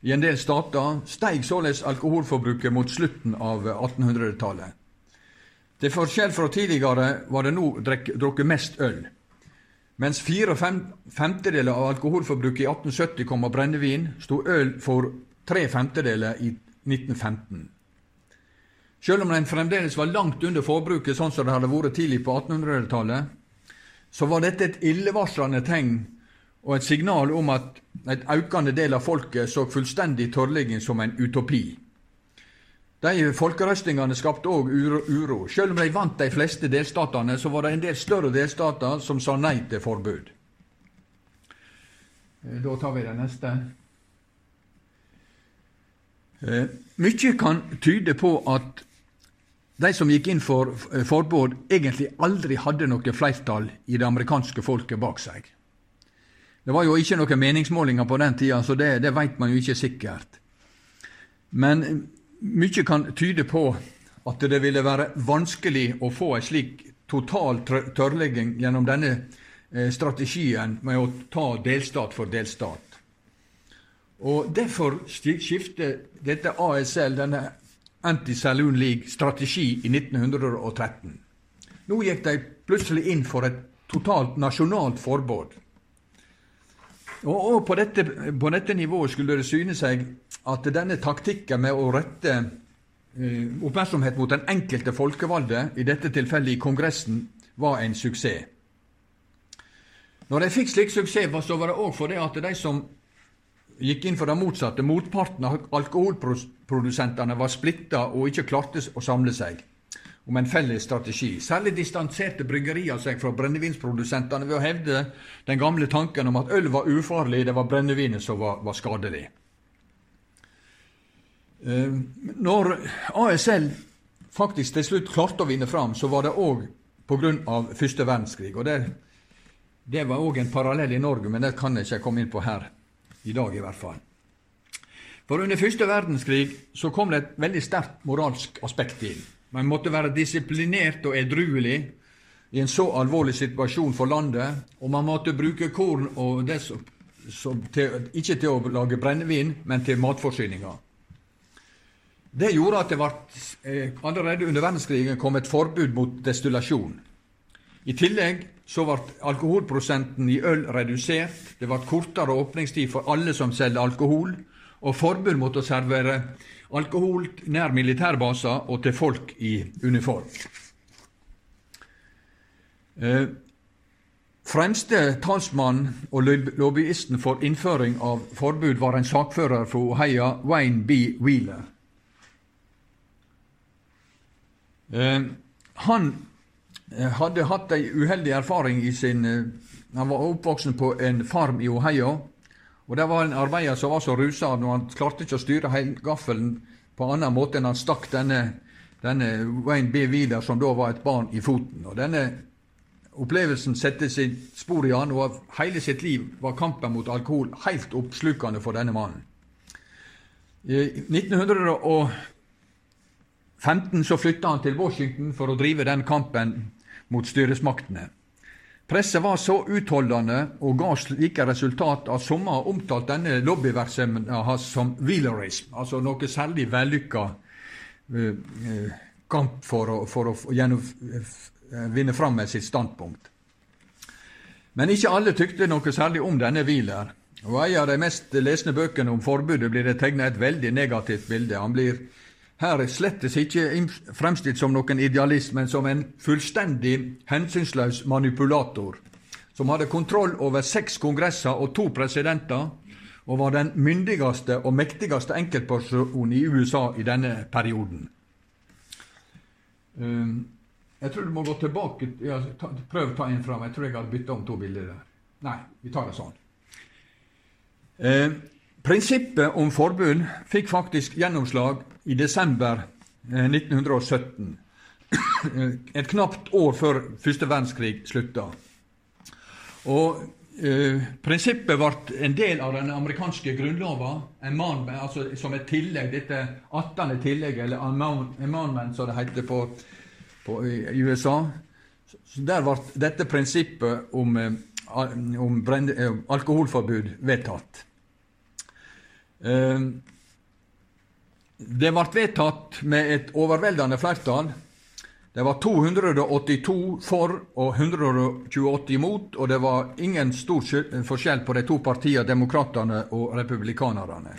i en del stater steig således alkoholforbruket mot slutten av 1800-tallet. Til forskjell fra tidligere var det nå drukket mest øl. Mens fire femtedeler av alkoholforbruket i 1870 kom av brennevin, sto øl for tre femtedeler i 1915. Selv om den fremdeles var langt under forbruket, sånn som det hadde vært tidlig på 1800-tallet, så var dette et illevarslende tegn og et signal om at et økende del av folket så fullstendig tørrligging som en utopi. De folkerøstingene skapte òg uro. Selv om de vant de fleste delstatene, så var det en del større delstater som sa nei til forbud. Eh, da tar vi det neste. Eh, mye kan tyde på at de som gikk inn for eh, forbud, egentlig aldri hadde noe flertall i det amerikanske folket bak seg. Det var jo ikke noen meningsmålinger på den tida, så det, det veit man jo ikke sikkert. Men mye kan tyde på at det ville være vanskelig å få en slik total tørrlegging gjennom denne eh, strategien med å ta delstat for delstat. Og Derfor skifter dette ASL, denne Anti-Saloon League, strategi i 1913. Nå gikk de plutselig inn for et totalt nasjonalt forbud. Og, og på, dette, på, dette, nivået skulle det syne seg at denne taktikken med å rette eh, oppmerksomhet mot den enkelte folkevalgte, i dette tilfellet i Kongressen, var en suksess. Når de fikk slik suksess, så var det òg fordi at de som gikk inn for det motsatte. Motparten av alkoholprodusentene var splitta og ikke klarte å samle seg om en felles strategi. Særlig distanserte bryggerier seg fra brennevinsprodusentene ved å hevde den gamle tanken om at øl var ufarlig, det var brennevinet som var, var skadelig. Eh, når ASL faktisk til slutt klarte å vinne fram, så var det òg pga. første verdenskrig. og det det var òg en parallell i Norge, men det kan jeg ikke komme inn på her i dag, i hvert fall. For under første verdenskrig så kom det et veldig sterkt moralsk aspekt inn. Man måtte være disiplinert og edruelig i en så alvorlig situasjon for landet, og man måtte bruke korn og det som, som til, ikke til å lage brennevin, men til matforsyninga. Det gjorde at det ble, eh, allerede under verdenskrigen kom et forbud mot destillasjon. I tillegg så ble alkoholprosenten i øl redusert. Det ble kortere åpningstid for alle som selger alkohol, og forbud mot å servere alkohol nær militærbaser og til folk i uniform. Eh, fremste talsmann og lobbyisten for innføring av forbud var en sakfører fra Ohio, Wayne B. Wheeler. Eh, han hadde hatt ei uheldig erfaring i sin eh, Han var oppvoksen på en farm i Ohio. Og Der var en arbeider som var så rusa at han klarte ikke å styre gaffelen på annen måte enn han stakk denne, denne Wayne B. Wheeler, som da var et barn, i foten. Og Denne opplevelsen satte sitt spor i han, og hele sitt liv var kampen mot alkohol helt oppslukende for denne mannen. I 1915 så flytta han til Washington for å drive den kampen mot styresmaktene. Presset var så utholdende og ga slike resultat at somme har omtalt denne lobbyvirksomheten hans som wheelerism, altså noe særlig vellykka uh, kamp for å, for å uh, vinne fram med sitt standpunkt. Men ikke alle tykte noe særlig om denne Wheeler. Og ei av de mest lesne bøkene om forbudet blir det tegna et veldig negativt bilde. Han blir her er slettes ikke fremstilt som noen idealist, men som en fullstendig hensynsløs manipulator, som hadde kontroll over seks kongresser og to presidenter, og var den myndigste og mektigste enkeltpersonen i USA i denne perioden. Ehm, jeg tror du må gå tilbake ja, Prøv å ta en fram. Jeg tror jeg har bytta om to bilder der. Nei, vi tar det sånn. Eh, prinsippet om forbund fikk faktisk gjennomslag i desember 1917. Eh, Et knapt år før første verdenskrig slutta. Og eh, Prinsippet ble en del av den amerikanske grunnlova altså som et tillegg, dette 18. tillegget, eller amendment, som det heter på, på, i USA. Så Der ble dette prinsippet om, eh, om brenne, eh, alkoholforbud vedtatt. Eh, det ble vedtatt med et overveldende flertall. Det var 282 for og 128 imot, og det var ingen stor forskjell på de to partiene, demokratene og republikanerne.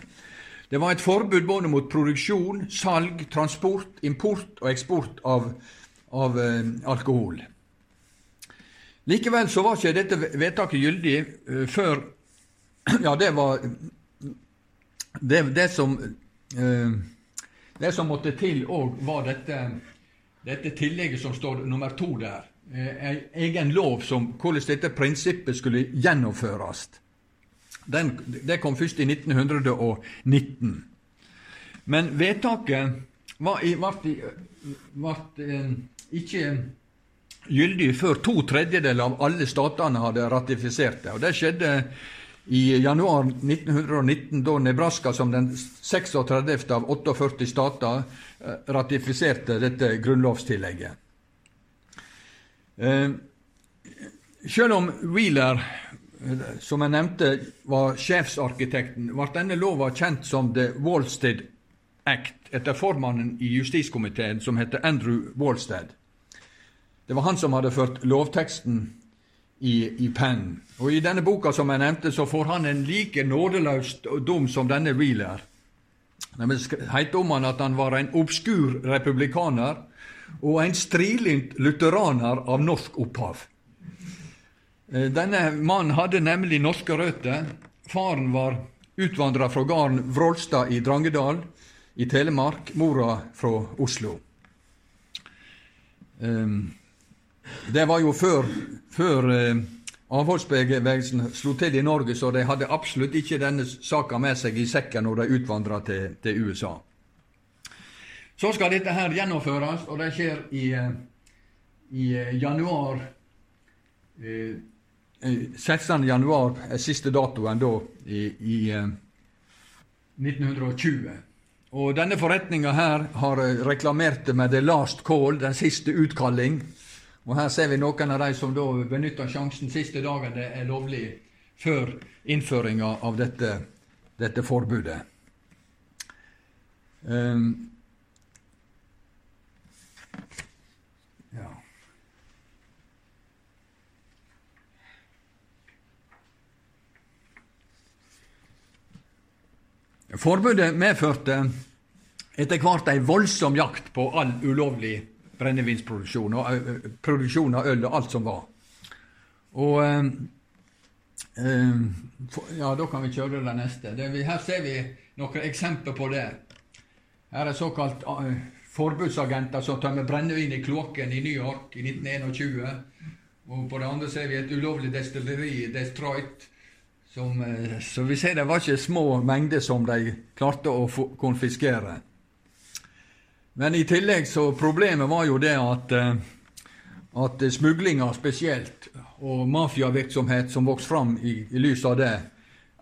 Det var et forbud både mot produksjon, salg, transport, import og eksport av, av eh, alkohol. Likevel så var ikke dette vedtaket gyldig uh, før Ja, det var det, det som det som måtte til òg, var dette, dette, tillegget som står nummer to der. Eh, egen lov som hvordan dette prinsippet skulle gjennomføres. Den, det kom først i 1919. Men vedtaket ble, ble eh, ikke gyldig før to tredjedeler av alle statene hadde ratifisert det. Og Det skjedde i januar 1919, da Nebraska som den 36. av 48 stater eh, ratifiserte dette grunnlovstillegget. Eh, selv om Wheeler, eh, som jeg nevnte, var sjefsarkitekten, ble denne lova kjent som The Wallstead Act etter formannen i justiskomiteen, som heter Andrew Wallstead. Det var han som hadde ført lovteksten i, i pennen. Og I denne boka som jeg nevnte, så får han en like nådeløs dom som denne Wheeler. Det heter om han at han var en obskur republikaner og en strilint lutheraner av norsk opphav. Eh, denne mannen hadde nemlig norske røtter. Faren var utvandra fra gården Vrålstad i Drangedal i Telemark, mora fra Oslo. Um, det var jo før, før uh, avholdsbevegelsen slo til i Norge, så de hadde absolutt ikke denne saka med seg i sekken når de utvandra til, til, USA. Så skal dette her gjennomføres, og det skjer i, uh, i uh, januar 16. januar er siste datoen da i, i 1920. Og denne forretninga her har reklamert med 'the last call', den siste utkalling. Og her ser vi noen av de som da benytter sjansen siste dagen det er lovlig, før innføringa av dette, dette forbudet. Um. Forbudet medførte etter hvert ei voldsom jakt på all ulovlig brennevinsproduksjon og produksjon av øl og alt som var. Og Ja, da kan vi kjøre det neste. Her ser vi noen eksempler på det. Her er såkalt forbudsagenter som tømmer brennevin i kloakken i New York i 1921. Og på det andre ser vi et ulovlig destilleri i Detroit som, så vi ser det var ikke små mengder som de klarte å konfiskere. Men i tillegg så problemet var jo det at, eh, at smuglinga spesielt, og mafiavirksomhet som vokste fram i, i lys av det,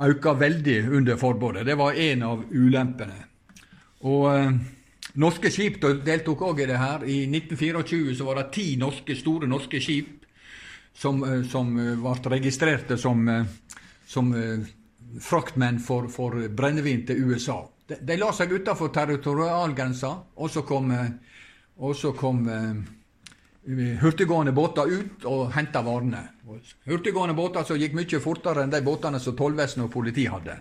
økte veldig under forbudet. Det var en av ulempene. Og eh, Norske skip deltok òg i det her. I 1924 så var det ti norske, store norske skip som, eh, som ble registrerte som som fraktmenn for, for brennevin til USA. De, de la seg utafor territorialgrensa, og så kom, eh, og så kom uh, hurtiggående båter ut og henta varene. Hurtiggående båter som gikk mye fortere enn de båtene som tollvesenet og politiet hadde.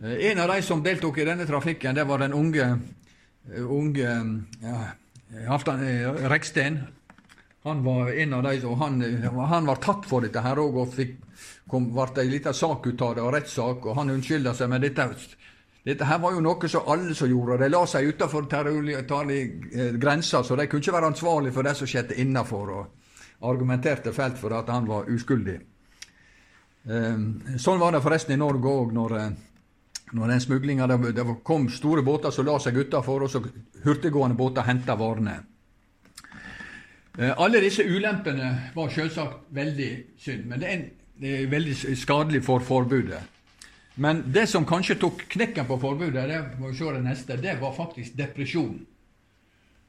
Uh, en av de som deltok i denne trafikken, det var den unge, unge ja, Halvdan Reksten. Han var en av de, og han, han var tatt for dette her òg, og fikk kom, ble ei lita sak ut av det, og rettssak, og han unnskylda seg. med dette, dette her var jo noe som alle som gjorde. De la seg utafor eh, grensa, så de kunne ikke være ansvarlig for det som skjedde innafor, og argumenterte fælt for at han var uskyldig. Ehm, sånn var det forresten i Norge òg, når, eh, når den smuglinga det kom store båter som la seg utafor, og så hurtiggående båter henta varene. Eh, alle disse ulempene var selvsagt veldig synd, men det er en det er veldig skadelig for forbudet. Men det som kanskje tok knekken på forbudet, det må vi se det neste, det var faktisk depresjon.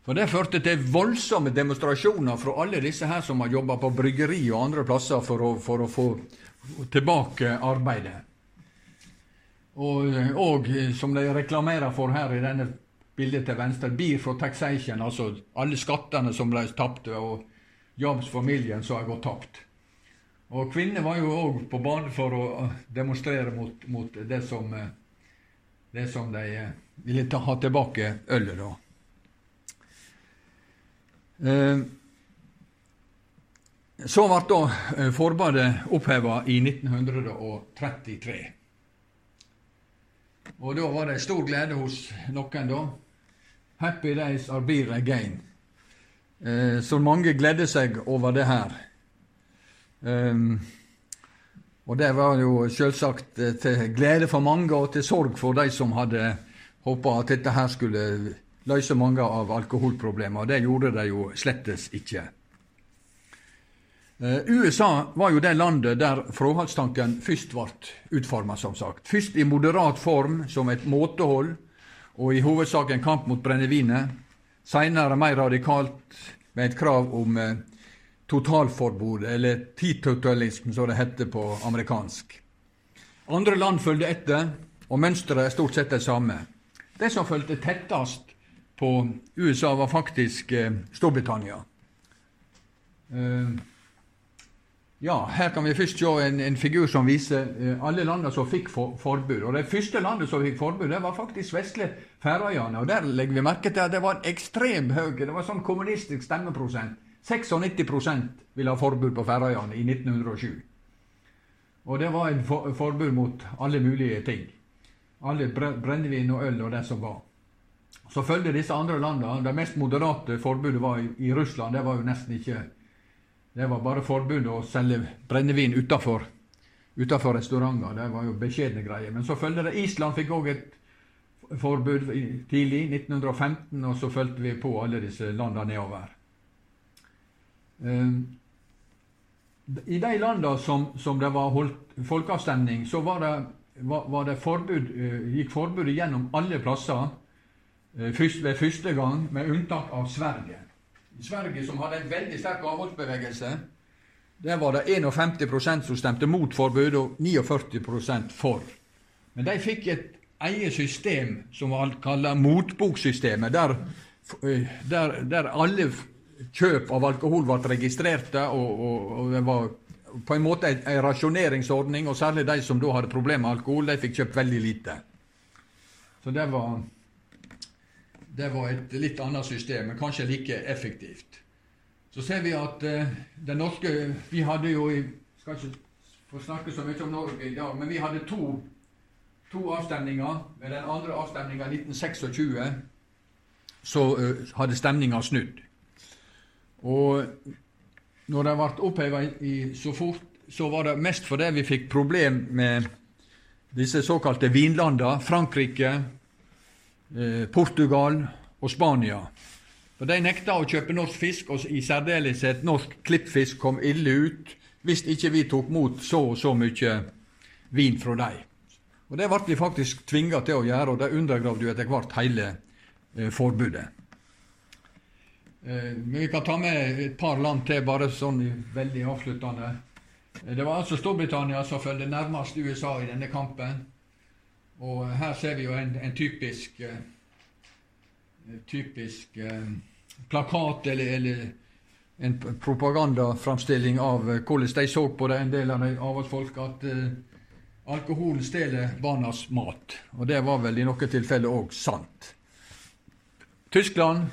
For Det førte til voldsomme demonstrasjoner fra alle disse her som har jobba på bryggeri og andre plasser for å, for å få tilbake arbeidet. Og, og, som de reklamerer for her i denne bildet til venstre, beer for taxation, altså alle skattene som ble tapt, og Jobs familien som har gått tapt. Og kvinner var jo òg på banen for å demonstrere mot, mot det, som, eh, det som de eh, ville ta, ha tilbake ølet, da. Eh, så ble da forbudet oppheva i 1933. Og da var det stor glede hos noen, da. Happy days are beer again. Så mange gledde seg over det her. Um, og det var jo selvsagt eh, til glede for mange og til sorg for de som hadde håpa at dette her skulle løse mange av alkoholproblemene. Og det gjorde de jo slettes ikke. Uh, USA var jo det landet der fraholdstanken først ble utforma, som sagt. Først i moderat form, som et måtehold, og i hovedsak en kamp mot brennevinet. Seinere mer radikalt, med et krav om uh, totalforbud, eller teetotalism som det heter på amerikansk. Andre land fulgte etter, og mønsteret er stort sett det samme. Det som fulgte tettest på USA, var faktisk eh, Storbritannia. Uh, ja, Her kan vi først se en, en figur som viser uh, alle landene som fikk for, forbud. Og Det første landet som fikk forbud, det var faktisk vesle Færøyene. Og Der legger vi merke til at det var en ekstremt høy Det var sånn kommunistisk stemmeprosent. 96% ville ha forbud på Færøyene i 1907. Og det var et for, forbud mot alle mulige ting. Alle brennevin og øl og det som var. Så følger disse andre landene. Det mest moderate forbudet var i, i Russland. Det var jo nesten ikke Det var bare forbud å selge brennevin utafor restauranter. Det var jo beskjedne greier. Men så følger det Island fikk òg et forbud tidlig, 1915, og så fulgte vi på alle disse landene nedover. Ehm, I de landene som, som, det var holdt folkeavstemning, så var det, var, var det forbud, eh, gikk forbudet gjennom alle plasser eh, først, ved første gang, med unntak av Sverige. Sverige, som hadde en veldig sterk avholdsbevegelse, der var det 51% som stemte mot forbud, og 49% for. Men de fikk et eget system som var kalt motboksystemet, der, eh, der, der, alle kjøp av alkohol ble registrerte, og, og, og det var på en måte en rasjoneringsordning, og særlig de som da hadde problemer med alkohol, de fikk kjøpt veldig lite. Så det var, det var et litt annet system, men kanskje like effektivt. Så ser vi at uh, den norske Vi hadde jo i Skal ikke få snakke så mye om Norge i dag, men vi hadde to to avstemninger. Ved den andre avstemninga i 1926 så uh, hadde stemninga snudd. Og når det ble oppheva så fort, så var det mest fordi vi fikk problem med disse såkalte vinlandene, Frankrike, eh, Portugal og Spania. For De nekta å kjøpe norsk fisk, og i særdeleshet norsk klippfisk kom ille ut hvis ikke vi tok mot så og så mye vin fra dem. Og Det ble vi faktisk tvinga til å gjøre, og det undergravde jo etter hvert hele eh, forbudet. Eh, men vi kan ta med et par land til, bare sånn veldig avsluttende. Eh, det var altså Storbritannia som fulgte nærmest USA i denne kampen. Og her ser vi jo en, en typisk, eh, typisk plakat eller, eller en propagandaframstilling av hvordan de så på det, en del av oss folk, at Alkoholen stjeler barnas mat, og det var vel i noen tilfeller òg sant. Tyskland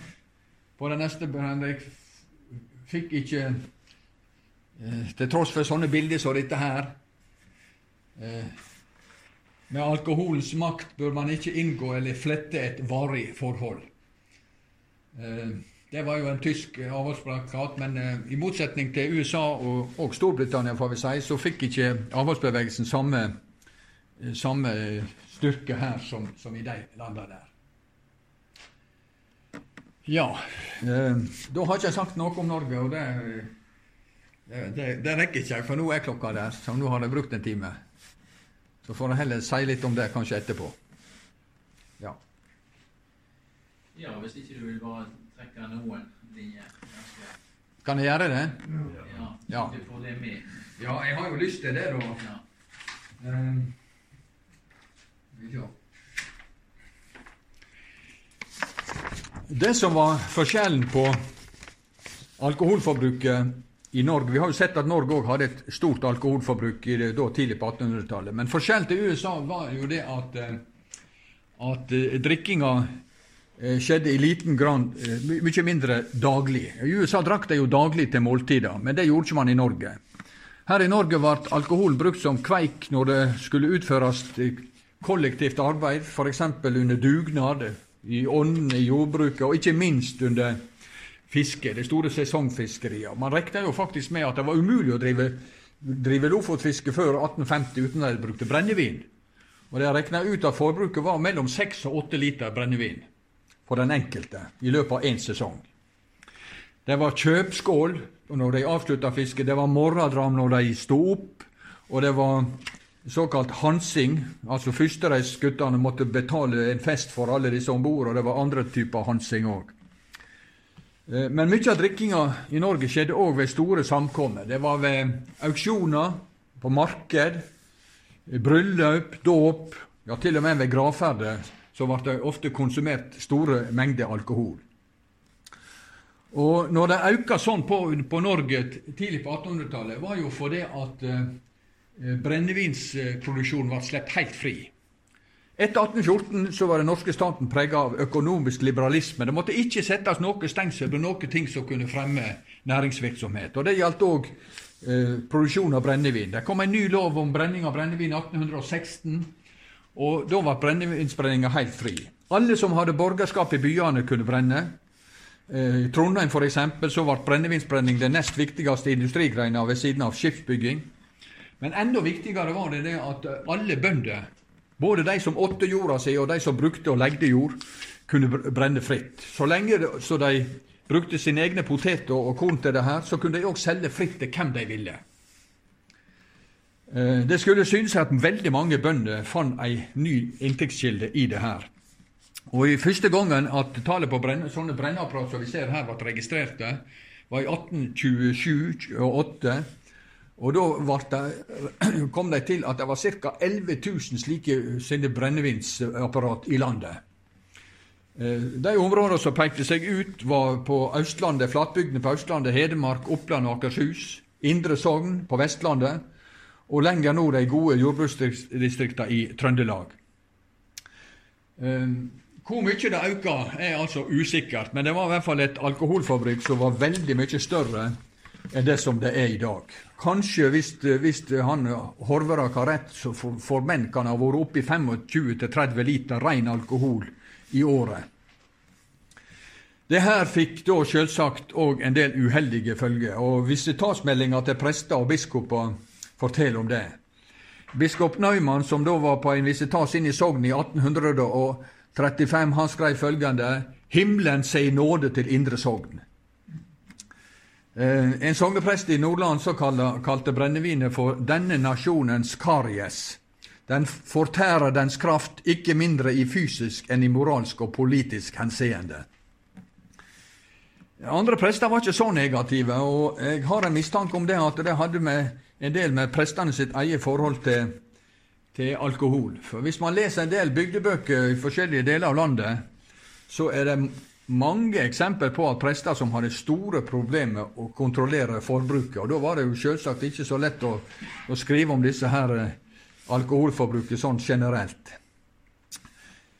på den neste Henrik fikk ikke eh, Til tross for sånne bilder som dette her eh, Med alkoholens makt bør man ikke inngå eller flette et varig forhold. Eh, det var jo en tysk avholdsplakat, men i motsetning til USA og, og Storbritannia, får vi si, så fikk ikke avholdsbevegelsen samme samme styrke her som, som i de landene der. Ja, eh, da har ikke jeg sagt noe om Norge, og det, det, det rekker ikke jeg, for nå er klokka der, så nå har jeg brukt en time. Så får jeg heller si litt om det kanskje etterpå. Ja. Ja, hvis ikke du vil bare trekke noen linjer. Kan jeg gjøre det? Ja. ja. Du får det med. Ja, jeg har jo lyst til det, da. Ja. Um, det som var forskjellen på alkoholforbruket i Norge Vi har jo sett at Norge òg hadde et stort alkoholforbruk det, da, tidlig på 1800-tallet. Men forskjellen til USA var jo det at, eh, at uh, drikkinga uh, skjedde i liten grad mye mindre daglig. I USA drakk de jo daglig til måltider, men det gjorde ikke man i Norge. Her i Norge ble alkohol brukt som kveik når det skulle utføres kollektivt arbeid, f.eks. under dugnad, i ånden i jordbruket, og ikke minst under fiske, det store sesongfiskeriet. Man regna jo faktisk med at det var umulig å drive, drive lofotfiske før 1850 uten at de brukte brennevin. Og det er regna ut at forbruket var mellom seks og åtte liter brennevin for den enkelte i løpet av én sesong. Det var kjøpskål når de avslutta fisket, det var morgendram når de sto opp, og det var såkalt hansing. Altså førstereisguttene måtte betale en fest for alle disse om bord, og det var andre typer hansing òg. Eh, men mye av drikkinga i Norge skjedde òg ved store samkommer. Det var ved auksjoner, på marked, bryllup, dåp, ja til og med ved gravferder så ble det ofte konsumert store mengder alkohol. Og Når det auka sånn på, på Norge tidlig på 1800-tallet, var jo fordi at eh, brennevinsproduksjonen ble sluppet helt fri. Etter 1814 så var den norske staten prega av økonomisk liberalisme. Det måtte ikke settes noe stengsel på noe ting som kunne fremme næringsvirksomhet. Og Det gjaldt òg eh, produksjon av brennevin. Det kom en ny lov om brenning av brennevin i 1816, og da var brennevinsbrenninga helt fri. Alle som hadde borgerskap i byene, kunne brenne. Eh, Trondheim for eksempel, så ble brennevinsbrenning den nest viktigste industrigreina ved siden av skipsbygging. Men enda viktigere var det, det at alle bønder, både de som åtte jorda si og de som brukte og legde jord, kunne brenne fritt. Så lenge så de brukte sine egne poteter og korn til det her, så kunne de òg selge fritt til hvem de ville. Eh, det skulle synes at veldig mange bønder fant ei ny inntektskilde i det her. Og i Første gangen at tallet på brenne, sånne brenneapparat som vi ser her, ble registrert, var i 1827 og 1828. Og da det, kom de til at det var ca. 11 000 slike brennevinsapparat i landet. Eh, de områdene som pekte seg ut, var på Østlandet, flatbygdene på Østlandet, Hedmark, Oppland og Akershus, Indre Sogn på Vestlandet, og lenger nord de gode jordbruksdistriktene i Trøndelag. Eh, hvor mye det økte, er altså usikkert, men det var i hvert fall et alkoholfabrikk som var veldig mye større enn det som det er i dag. Kanskje, hvis, hvis han Horverak har rett, så for, for menn kan ha vært oppe i 25-30 liter ren alkohol i året. Det her fikk da selvsagt òg en del uheldige følger, og visitasmeldinger til prester og biskoper forteller om det. Biskop Neumann, som da var på en visitas inn i Sogn i 1835, han skrev følgende Himmelen sier nåde til Indre Sogn. Eh, en sogneprest i Nordland så kalte brennevinet for 'denne nasjonens karies'. Den fortærer dens kraft ikke mindre i fysisk enn i moralsk og politisk henseende. Andre prester var ikke så negative, og jeg har en mistanke om det at det hadde med en del med prestene sitt eget forhold til, til alkohol. For Hvis man leser en del bygdebøker i forskjellige deler av landet, så er det mange eksempler på at prester som hadde store problemer med å kontrollere forbruket. Og da var det jo selvsagt ikke så lett å, å skrive om disse her eh, alkoholforbruket sånn generelt.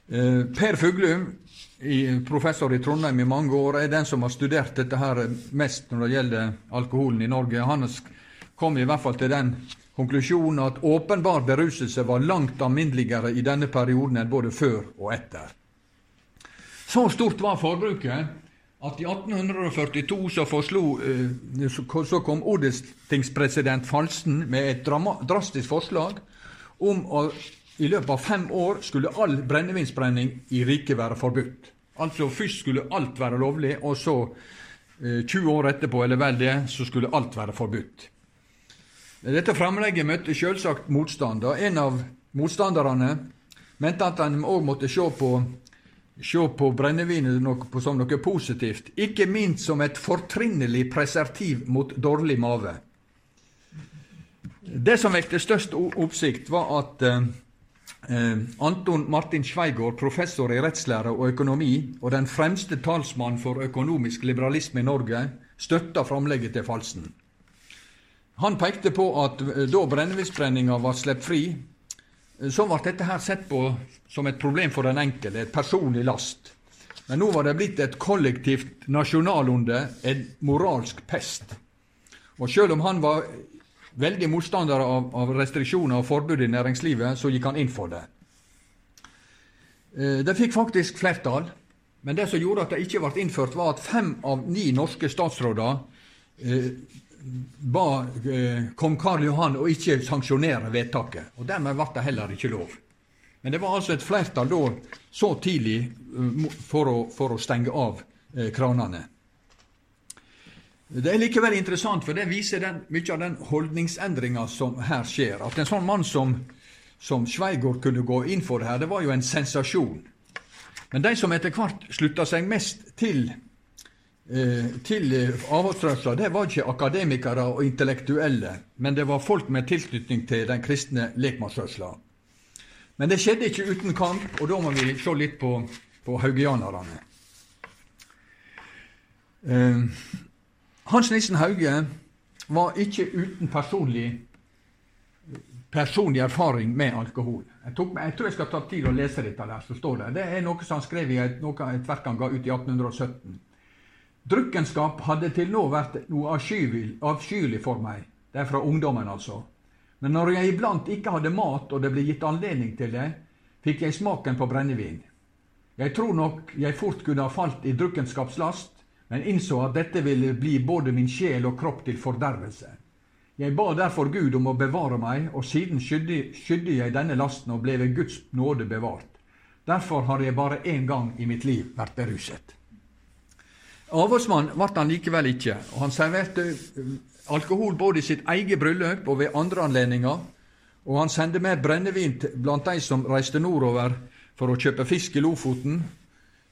Eh, per Fuglum, professor i Trondheim i mange år, er den som har studert dette her mest når det gjelder alkoholen i Norge. Han kom i hvert fall til den konklusjonen at åpenbar beruselse var langt alminneligere i denne perioden enn både før og etter. Så stort var forbruket at i 1842 så, forslo, eh, så kom odelstingspresident Falsen med et drastisk forslag om at i løpet av fem år skulle all brennevinsbrenning i riket være forbudt. Altså først skulle alt være lovlig, og så, 20 eh, år etterpå, eller vel det, så skulle alt være forbudt. Dette fremlegget møtte selvsagt motstand. og En av motstanderne mente at en òg måtte se på, se på brennevinet som noe positivt, ikke minst som et fortrinnelig presertiv mot dårlig mage. Det som vekte størst oppsikt, var at eh, eh, Anton Martin Sveigård, professor i rettslære og økonomi og den fremste talsmann for økonomisk liberalisme i Norge, støtta framlegget til Falsen. Han pekte på at eh, da brennevinsbrenninga var sluppet fri, så ble dette her sett på som et problem for den enkelte, et personlig last. Men nå var det blitt et kollektivt nasjonalonde, en moralsk pest. Og selv om han var veldig motstander av, av restriksjoner og forbud i næringslivet, så gikk han inn for det. Eh, det fikk faktisk flertall, men det som gjorde at det ikke ble innført, var at fem av ni norske statsråder eh, ba eh, kong Karl Johan å ikke sanksjonere vedtaket. og Dermed ble det heller ikke lov. Men det var altså et flertall da så tidlig eh, for å, for å stenge av eh, kranene. Det er likevel interessant, for det viser den, mye av den holdningsendringa som her skjer. At en sånn mann som, som Sveigård kunne gå inn for det her, det var jo en sensasjon. Men de som etter hvert slutta seg mest til, til avholdsrørsla, det var ikke akademikere og intellektuelle, men det var folk med tilknytning til den kristne lekmannsrørsla. Men det skjedde ikke uten kamp, og da må vi se litt på, på haugianerne. Eh, hans Nissen Hauge var ikke uten personlig, personlig erfaring med alkohol. Jeg, tok, jeg, tror jeg skal ta tid å lese dette der så står det. Det er noe som han skrev i et, noe, et verk han ga ut i 1817. Drukkenskap hadde til nå vært noe avskyelig, for meg. Det er fra ungdommen, altså. Men når jeg iblant ikke hadde mat, og det ble gitt anledning til det, fikk jeg smaken på brennevin. Jeg tror nok jeg fort kunne ha falt i drukkenskapslast, men innså at dette ville bli både min sjel og kropp til fordervelse. Jeg ba derfor Gud om å bevare meg, og siden skydde jeg denne lasten og ble ved Guds nåde bevart. Derfor har jeg bare én gang i mitt liv vært beruset. Avholdsmann ble han likevel ikke, han serverte eh, alkohol både i sitt eget bryllup og ved andre anledninger, og han sendte med brennevin blant de som reiste nordover for å kjøpe fisk i Lofoten,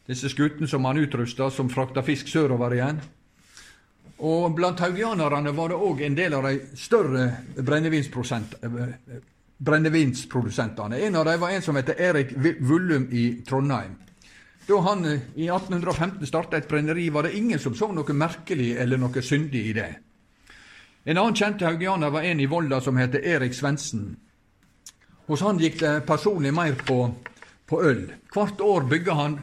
disse skutene som han utrusta, som frakta fisk sørover igjen. Og blant haugianerne var det òg en del av de større eh, brennevinsprodusentene. En av dem var en som heter Erik Vullum i Trondheim. Da han eh, i 1815 starta et brenneri, var det ingen som så noe merkelig eller noe syndig i det. En annen kjent haugianer var en i Volda som heter Erik Svendsen. Hos han gikk det personlig mer på, på øl. Hvert år bygga han,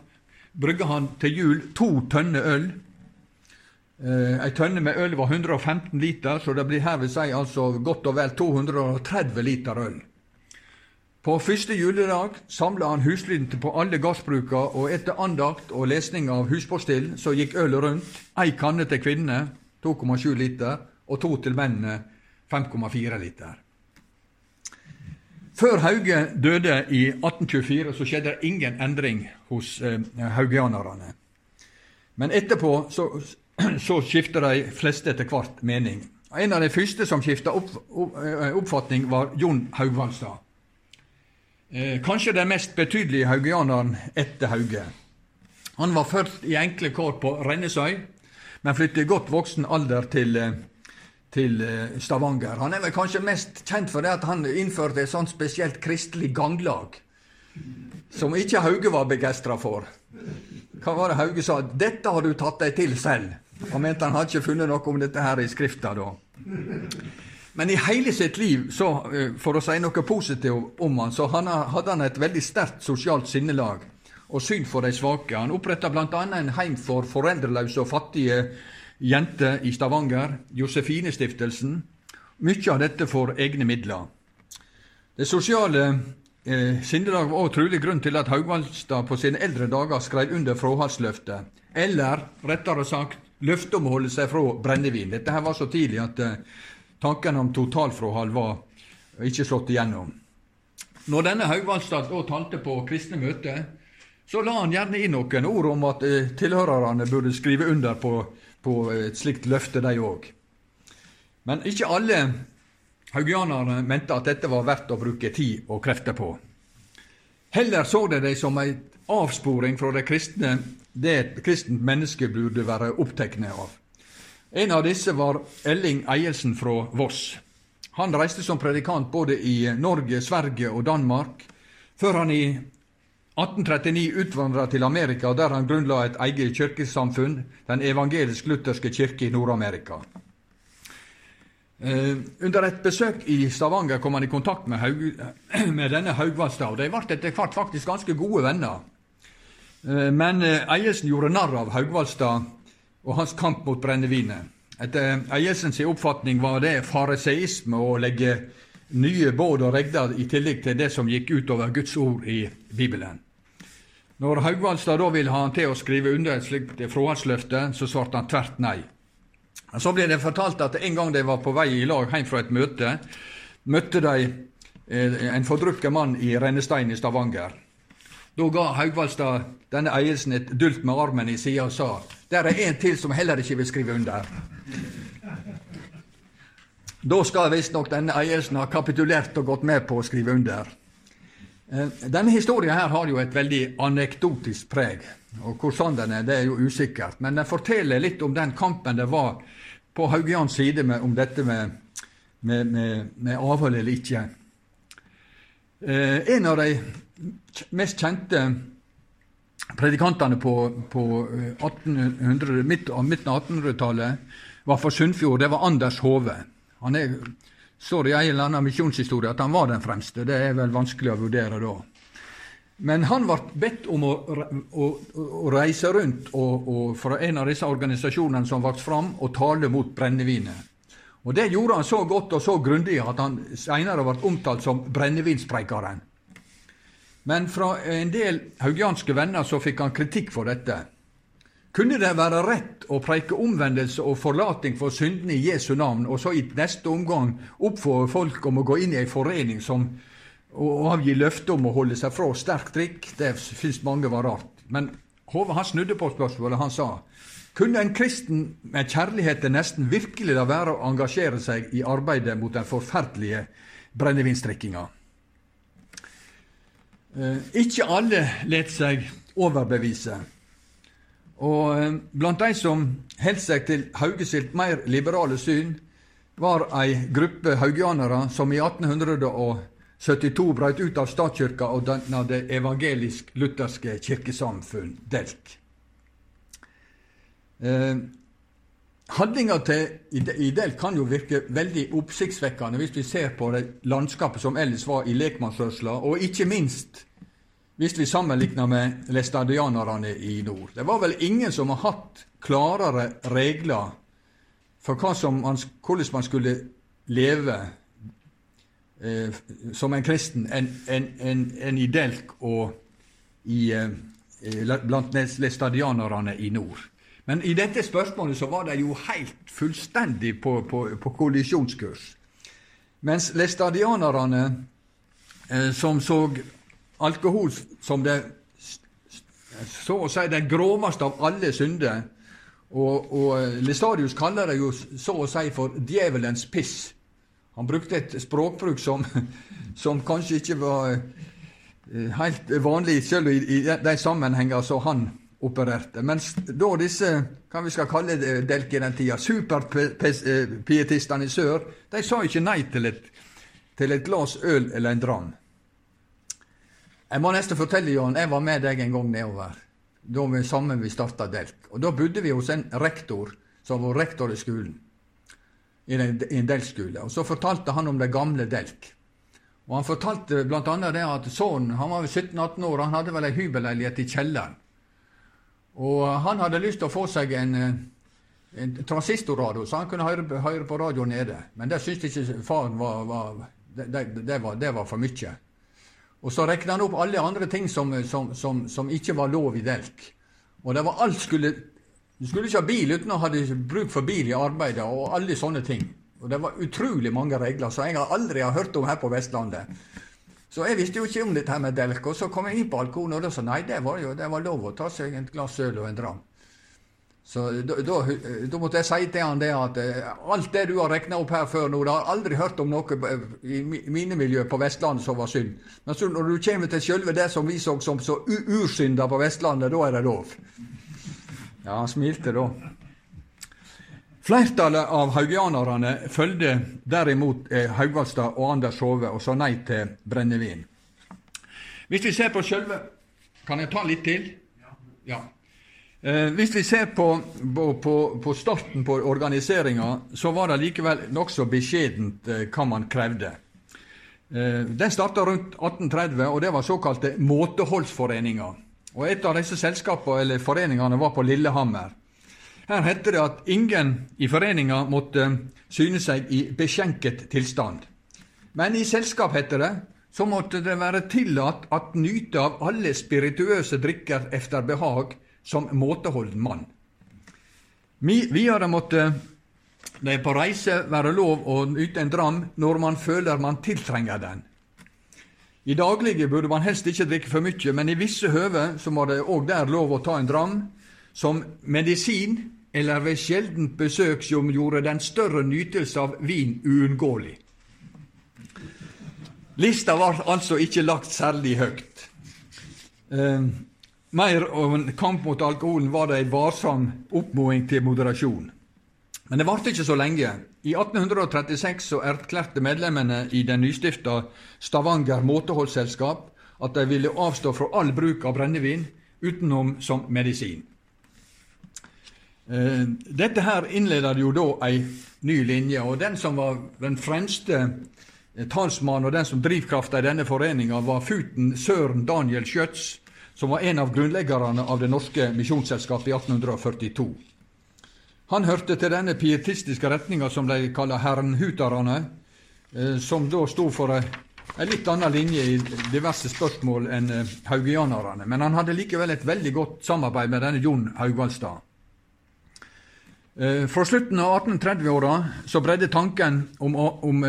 brygga han til jul to tønner øl. Eh, ei tønne med øl var 115 liter, så det blir her vil si altså godt og vel 230 liter øl. På første juledag samla han huslynte på alle gardsbruka, og etter andakt og lesning av huspostill så gikk ølet rundt. Ei kanne til kvinnene, 2,7 liter, og to til mennene, 5,4 liter. Før Hauge døde i 1824, så skjedde det ingen endring hos eh, haugianerne. Men etterpå så, så skifta de fleste etter hvert mening. En av de første som skifta opp, opp, eh, oppfatning, var Jon Haugvaldstad. Eh, kanskje den mest betydelige haugianeren etter Hauge. Han var født i enkle kår på Rennesøy, men flyttet i godt voksen alder til, eh, til eh, Stavanger. Han er vel kanskje mest kjent for det at han innførte et sånt spesielt kristelig ganglag, som ikke Hauge var begeistra for. Hva var det Hauge sa? 'Dette har du tatt deg til selv'. Han mente han hadde ikke funnet noe om dette her i Skrifta da. Men i hele sitt liv, så, eh, for å si noe positivt om han, så hadde han et veldig sterkt sosialt sinnelag og syn for de svake. Han oppretta bl.a. en heim for foreldreløse og fattige jenter i Stavanger, Josefinestiftelsen. Mye av dette for egne midler. Det sosiale eh, sinnelaget var også trolig grunn til at Haugvaldstad på sine eldre dager skrev under fråhalsløftet, eller rettere sagt løftet om å holde seg fra brennevin. Dette her var så tidlig at eh, Tanken om totalfråhold var ikke slått igjennom. Når denne Haugvaldstad da talte på kristne møter, så la han gjerne inn noen ord om at eh, tilhørerne burde skrive under på, på et slikt løfte, de òg. Men ikke alle haugianerne mente at dette var verdt å bruke tid og krefter på. Heller så de det som en avsporing fra det kristne, det et kristent menneske burde være opptatt av. En av disse var Elling Eielsen fra Voss. Han reiste som predikant både i Norge, Sverige og Danmark, før han i 1839 utvandra til Amerika, der han grunnla et eget kirkesamfunn, Den evangelisk-lutherske kirke i Nord-Amerika. Eh, under et besøk i Stavanger kom han i kontakt med, Haug, med denne Haugvaldstad, de ble etter hvert faktisk ganske gode venner. Eh, men eh, Eielsen gjorde narr av Haugvaldstad og hans kamp mot brennevinet. Etter Eiesens oppfatning var det fariseisme å legge nye båd og regder i tillegg til det som gikk utover Guds ord i Bibelen. Når Haugvaldstad da ville ha han til å skrive under et slikt fråhaldsløfte, så svarte han tvert nei. Så ble det fortalt at en gang de var på vei i lag hjem fra et møte, møtte de eh, en fordrukket mann i Rennestein i Stavanger. Da ga Haugvaldstad denne eielsen et dult med armen i sida og sa der er en til som heller ikke vil skrive under. Da skal visstnok denne eielsen ha kapitulert og gått med på å skrive under. Eh, denne historien her har jo et veldig anekdotisk preg. Og hvor sann den er, det er jo usikkert. Men den forteller litt om den kampen det var på Haugians side med, om dette med, med, med, med avhold eller ikke. Eh, en av de mest kjente predikantene på, på 1800, midt, midten av 1800-tallet var fra Sunnfjord. Det var Anders Hove. Han er, står i en eller annen misjonshistorie at han var den fremste. Det er vel vanskelig å vurdere da. Men han ble bedt om å, å, å reise rundt og, og, fra en av disse organisasjonene som vokste fram, og tale mot brennevinet. Og Det gjorde han så godt og så grundig at han senere ble omtalt som brennevinspreikeren. Men fra en del haugianske venner så fikk han kritikk for dette. Kunne det være rett å preike omvendelse og forlating for syndene i Jesu navn, og så i neste omgang oppfordre folk om å gå inn i ei forening som å avgi løfte om å holde seg fra sterk drikk? Det syns mange var rart. Men Hove han snudde på spørsmålet. Han sa kunne en kristen med kjærlighet til nesten virkelig la være å engasjere seg i arbeidet mot den forferdelige brennevinsdrikkinga? Eh, ikke alle lot seg overbevise. Og eh, blant de som holdt seg til Hauge sitt mer liberale syn, var ei gruppe haugianere som i 1872 brøt ut av statskirka og danna det evangelisk-lutherske kirkesamfunn, DELK. Eh, Handlinga til Idel kan jo virke veldig oppsiktsvekkende hvis vi ser på det landskapet som ellers var i lekmannsrørsla, og ikke minst hvis vi sammenligner med læstadianerne i nord. Det var vel ingen som har hatt klarere regler for man, hvordan man skulle leve eh, som en kristen enn en, en, en i og i, eh, blant læstadianerne i nord. Men i dette spørsmålet så var de jo helt fullstendig på, på, på kollisjonskurs. Mens læstadianerne, eh, som så alkohol som det så å si den groveste av alle synder. Og, og Lestadius kaller det jo så å si for djevelens piss. Han brukte et språkbruk som, som kanskje ikke var eh, helt vanlig, selv i, i de sammenhenger som han opererte. Mens da disse hva vi skal kalle Delk i den tida, superpietistene i sør, de sa ikke nei til et, til et glass øl eller en dram. Jeg må nesten fortelle, Jan, jeg var med deg en gang nedover. Da vi sammen vi starta Delk. Og Da bodde vi hos en rektor som var rektor i skolen. I en, i en Delk-skole. Og Så fortalte han om det gamle Delk. Og Han fortalte bl.a. det at sønnen han var 17-18 år, han hadde vel ei hybelleilighet i kjelleren. Og Han hadde lyst til å få seg en, en transistorradio, så han kunne høre, høre på radio nede. Men det syntes ikke faren var, var, det, det var, det var for mye. Og så rekna han opp alle andre ting som, som, som, som, ikke var lov i Delk. Og det var alt skulle Du skulle ikke ha bil uten å ha bruk for bil i arbeidet, og alle sånne ting. Og det var utrolig mange regler som jeg aldri har hørt om her på Vestlandet. Så jeg visste jo ikke om dette med Delk. Og så kom jeg inn på balkonen og da sa nei, det var jo det var lov å ta seg et glass øl og en dram. Så da, måtte jeg si til han det at eh, alt det du har regna opp her før nå, det har aldri hørt om noe i mine miljø på Vestlandet som var synd. Men så når du kommer til sjølve det som vi så som så ursynda på Vestlandet, da er det lov. Ja, han smilte da. Flertallet av haugianerne følgde derimot eh, Haugvaldstad og Anders Hove og sa nei til brennevin. Hvis vi ser på sjølve Kan jeg ta litt til? Ja. Eh, hvis vi ser på, på, på starten på organiseringa, så var det likevel nokså beskjedent eh, hva man krevde. Eh, den starta rundt 1830, og det var såkalte måteholdsforeninger. Og Et av disse selskapene, eller foreningene var på Lillehammer. Her heter det at ingen i foreninga måtte syne seg i beskjenket tilstand. Men i selskap, heter det, så måtte det være tillatt at nyte av alle spirituøse drikker efter behag, som måteholden mann. Videre måtte det på reise være lov å nyte en dram når man føler man tiltrenger den. I daglige burde man helst ikke drikke for mye, men i visse høve så må det òg der lov å ta en dram som medisin eller ved sjeldent besøk som gjorde den større nytelse av vin uunngåelig. Lista var altså ikke lagt særlig høyt. Eh, mer av en kamp mot alkoholen var det en varsom oppmoing til moderasjon. Men det varte ikke så lenge. I 1836 så erklærte medlemmene i den nystifta Stavanger måteholdsselskap at de ville avstå fra all bruk av brennevin utenom som medisin. Eh, dette her innleder jo da ei ny linje, og den som var den fremste talsmannen og den som drivkrafta i denne foreninga, var Futen Søren Daniel Schjøtz, som var en av grunnleggerne av Det Norske Misjonsselskapet i 1842. Han hørte til denne pietistiske retninga som de kaller herrenhuterne, eh, som da sto for ei, litt annen linje i diverse spørsmål enn eh, haugianerne. Men han hadde likevel et veldig godt samarbeid med denne Jon Haugvaldstad. Fra slutten av 1830-åra så bredde tanken om, om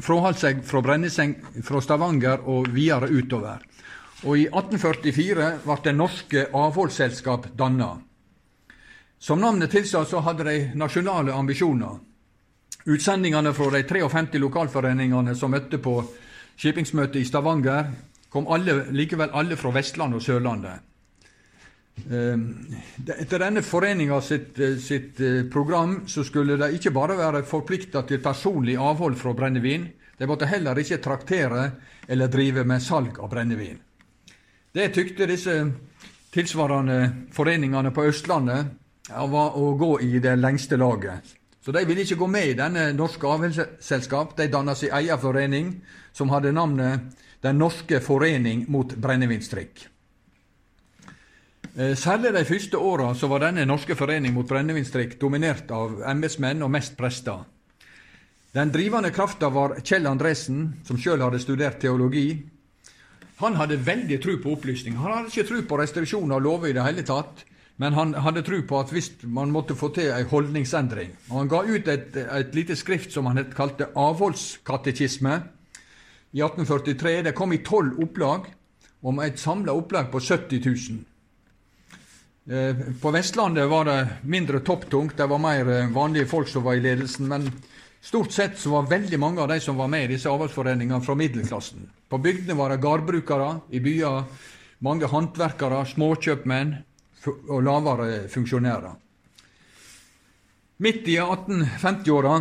fraholdt seg fra Brenneseng fra Stavanger og videre utover. Og I 1844 ble Det norske avholdsselskap danna. Som navnet tilsa, så hadde de nasjonale ambisjoner. Utsendingene fra de 53 lokalforeningene som møtte på skipingsmøtet i Stavanger, kom alle, likevel alle fra Vestlandet og Sørlandet. Ehm, etter denne foreninga sitt, sitt, eh, program så skulle de ikke bare være forplikta til personlig avhold fra brennevin, de måtte heller ikke traktere eller drive med salg av brennevin. Det tykte disse tilsvarende foreningene på Østlandet var å gå i det lengste laget. Så de ville ikke gå med i denne norske avholdsselskap. De danna sin egen forening, som hadde navnet Den norske forening mot brennevinstrikk. Eh, særlig de første åra var denne norske forening mot brennevinstrikk dominert av embetsmenn og mest prester. Den drivende krafta var Kjell Andresen, som sjøl hadde studert teologi. Han hadde veldig tro på opplysning. Han hadde ikke tro på restriksjoner og lover i det hele tatt, men han hadde tro på at hvis man måtte få til ei holdningsendring og Han ga ut et, et lite skrift som han kalte Avholdskatekisme i 1843. Det kom i tolv opplag, om et samla opplag på 70 000. Eh, på Vestlandet var det mindre topptungt, det var mer eh, vanlige folk som var i ledelsen. Men stort sett så var veldig mange av de som var med i disse avholdsforeningene, fra middelklassen. På bygdene var det gårdbrukere, i byer mange håndverkere, småkjøpmenn og lavere funksjonærer. Midt i 1850-åra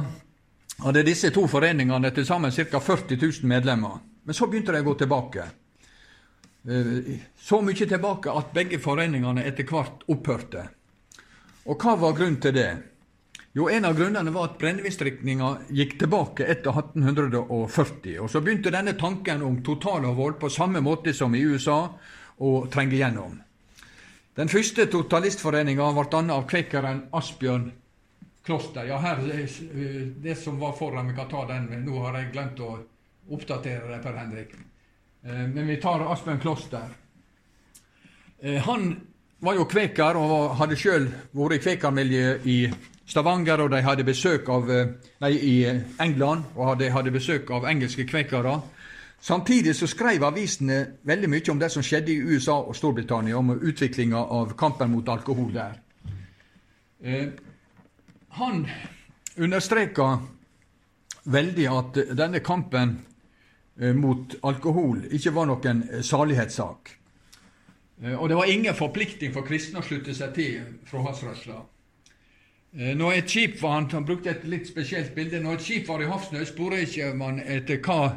hadde disse to foreningene til sammen ca. 40 000 medlemmer. Men så begynte de å gå tilbake. Eh, så mye tilbake at begge foreningene etter hvert opphørte. Og hva var grunnen til det? Jo, En av grunnene var at brennevinsdrikninga gikk tilbake etter 1840. Og Så begynte denne tanken om totalavhold på samme måte som i USA å trenge gjennom. Den første totalistforeninga ble dannet av kvekeren Asbjørn Kloster. Ja, her, Det som var foran, vi kan ta den, nå har jeg glemt å oppdatere det, Per Henrik. Eh, men vi tar Asbjørn Kloster. Eh, han var jo kveker og hadde sjøl vært i kvekermiljøet i Stavanger, og de hadde besøk av, eh, nei, i England, og de hadde besøk av engelske kvekere. Samtidig så skrev avisene veldig mye om det som skjedde i USA og Storbritannia, om utviklinga av kampen mot alkohol der. han understreka veldig at denne kampen mot alkohol ikke var noen eh, salighetssak. Eh, og det var ingen forplikting for kristne å slutte seg til fråhaldsrørsla. Når et skip var, han, han brukte et litt spesielt bilde. Når et skip var i havsnød, sporer ikke man etter hva,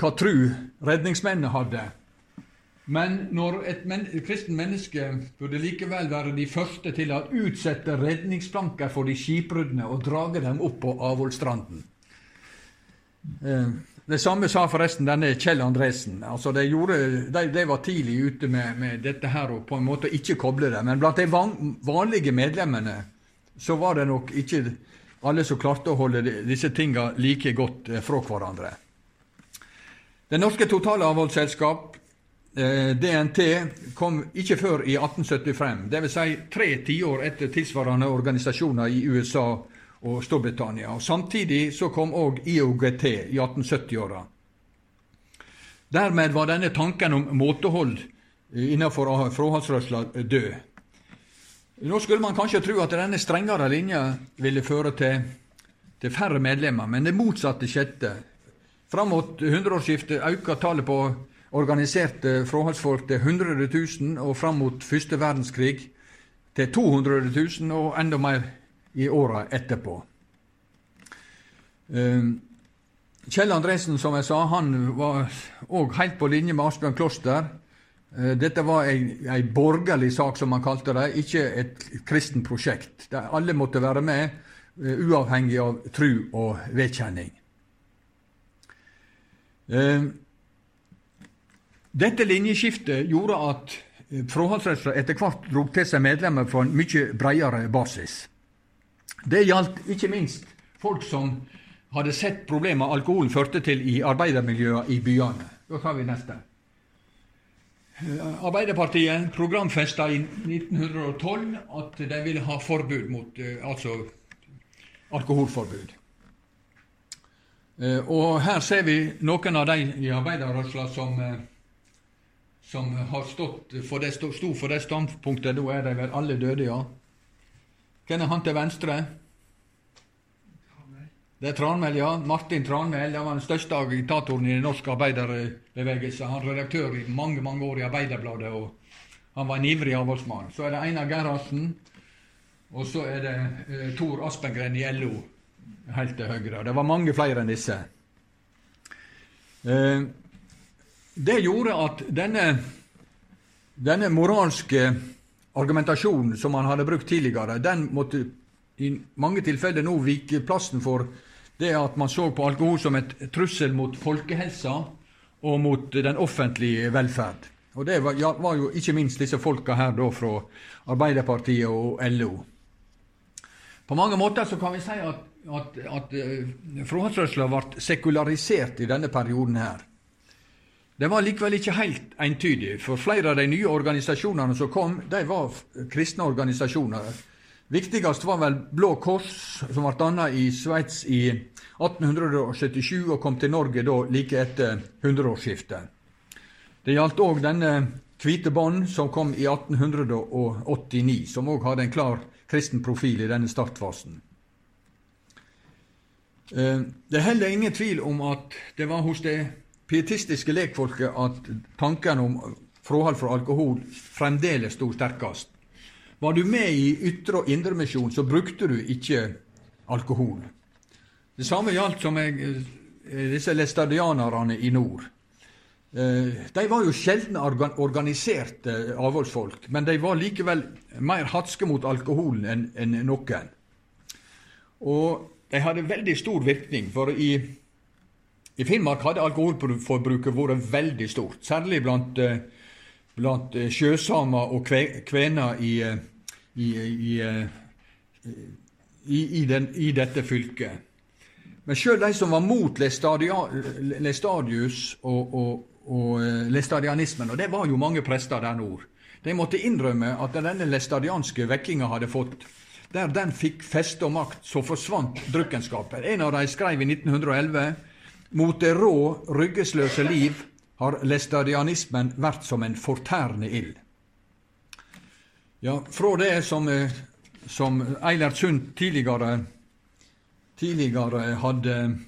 hva tru redningsmennene hadde. Men når et men, kristen menneske burde likevel være de første til å utsette redningsplanker for de skipbruddene og drage dem opp på avholdsstranden. Det samme sa forresten denne Kjell Andresen. Altså de, gjorde, de, de, var tidlig ute med, med, dette her og på en måte ikke koble det. Men blant de van, vanlige medlemmene så var det nok ikke alle som klarte å holde disse tinga like godt eh, fra hverandre. Det norske totalavholdsselskap, eh, DNT, kom ikke før i 1875. Dvs. Si tre tiår etter tilsvarende organisasjoner i USA og Storbritannia. Og Samtidig så kom òg IOGT i 1870-åra. Dermed var denne tanken om måtehold innenfor fråhaldsrørsla død. Nå skulle man kanskje tro at denne strengere linja ville føre til, til færre medlemmer, men det motsatte skjedde. Fram mot hundreårsskiftet økte tallet på organiserte fråhaldsfolk til 100 000, og fram mot første verdenskrig til 200 000, og enda mer i åra etterpå. Ehm, Kjell Andresen, som jeg sa, han var òg helt på linje med Asbjørn Kloster. Eh, dette var ei, ei, borgerlig sak, som han kalte det, ikke et kristent prosjekt. Der alle måtte være med, eh, uavhengig av tru og vedkjenning. Ehm, dette linjeskiftet gjorde at eh, Fråhaldsrørsla etter hvert dro til seg medlemmer på en mye bredere basis. Det gjaldt ikke minst folk som hadde sett problemer alkoholen førte til i arbeidermiljøene i byene. Da tar vi neste. Eh, Arbeiderpartiet programfesta i 1912 at de ville ha forbud mot eh, altså alkoholforbud. Eh, og her ser vi noen av de i arbeiderrørsla som, som har stått for det, sto for det standpunktet. Da er de vel alle døde, ja. Hvem er han til venstre? Det er Tranmæl, ja. Martin Tranmæl var den største agitatoren i den norske arbeiderbevegelse. Han var redaktør i mange mange år i Arbeiderbladet, og han var en ivrig avholdsmann. Så er det Einar Gerhardsen, og så er det eh, Tor Aspengren i LO helt til høyre. Det var mange flere enn disse. Eh, det gjorde at denne, denne moralske argumentasjonen som han hadde brukt tidligere, den måtte i mange tilfeller nå vike plassen for det at man så på alkohol som et trussel mot folkehelsa og mot den offentlige velferd. Og det var, ja, var jo ikke minst disse folka her da fra Arbeiderpartiet og LO. På mange måter så kan vi si at, at, at uh, ble sekularisert i denne perioden her. Det var likevel ikke helt entydig, for flere av de nye organisasjonene som kom, de var kristne organisasjoner Viktigst var vel Blå Kors, som ble danna i Sveits i 1877 og kom til Norge da like etter hundreårsskiftet. Det gjaldt òg denne Hvite bånd, som kom i 1889, som òg hadde en klar kristen profil i denne startfasen. Eh, det er heller ingen tvil om at det var hos det pietistiske lekfolket at tanken om fråhold fra alkohol fremdeles sto sterkest. Var du med i ytre- og indremisjon, så brukte du ikke alkohol. Det samme gjaldt som jeg, eh, disse læstadianerne i nord. Eh, de var jo sjelden organiserte avholdsfolk, men de var likevel mer hatske mot alkoholen enn noen. Og de hadde veldig stor virkning, for i, i Finnmark hadde alkoholforbruket vært veldig stort, særlig blant, eh, blant sjøsamer og kvener i, i, i, eh, i, den, i dette fylket. Men sjøl de som var mot Lestadius og, og, og eh, lestadianismen, og det var jo mange prester der nord, de måtte innrømme at denne lestadianske vekkinga hadde fått Der den fikk feste og makt, så forsvant drukkenskapet. En av dem skrev i 1911 mot det rå, ryggesløse liv har lestadianismen vært som en fortærende ild. Ja, fra det som, eh, som Eilert Sund tidligere, tidligere hadde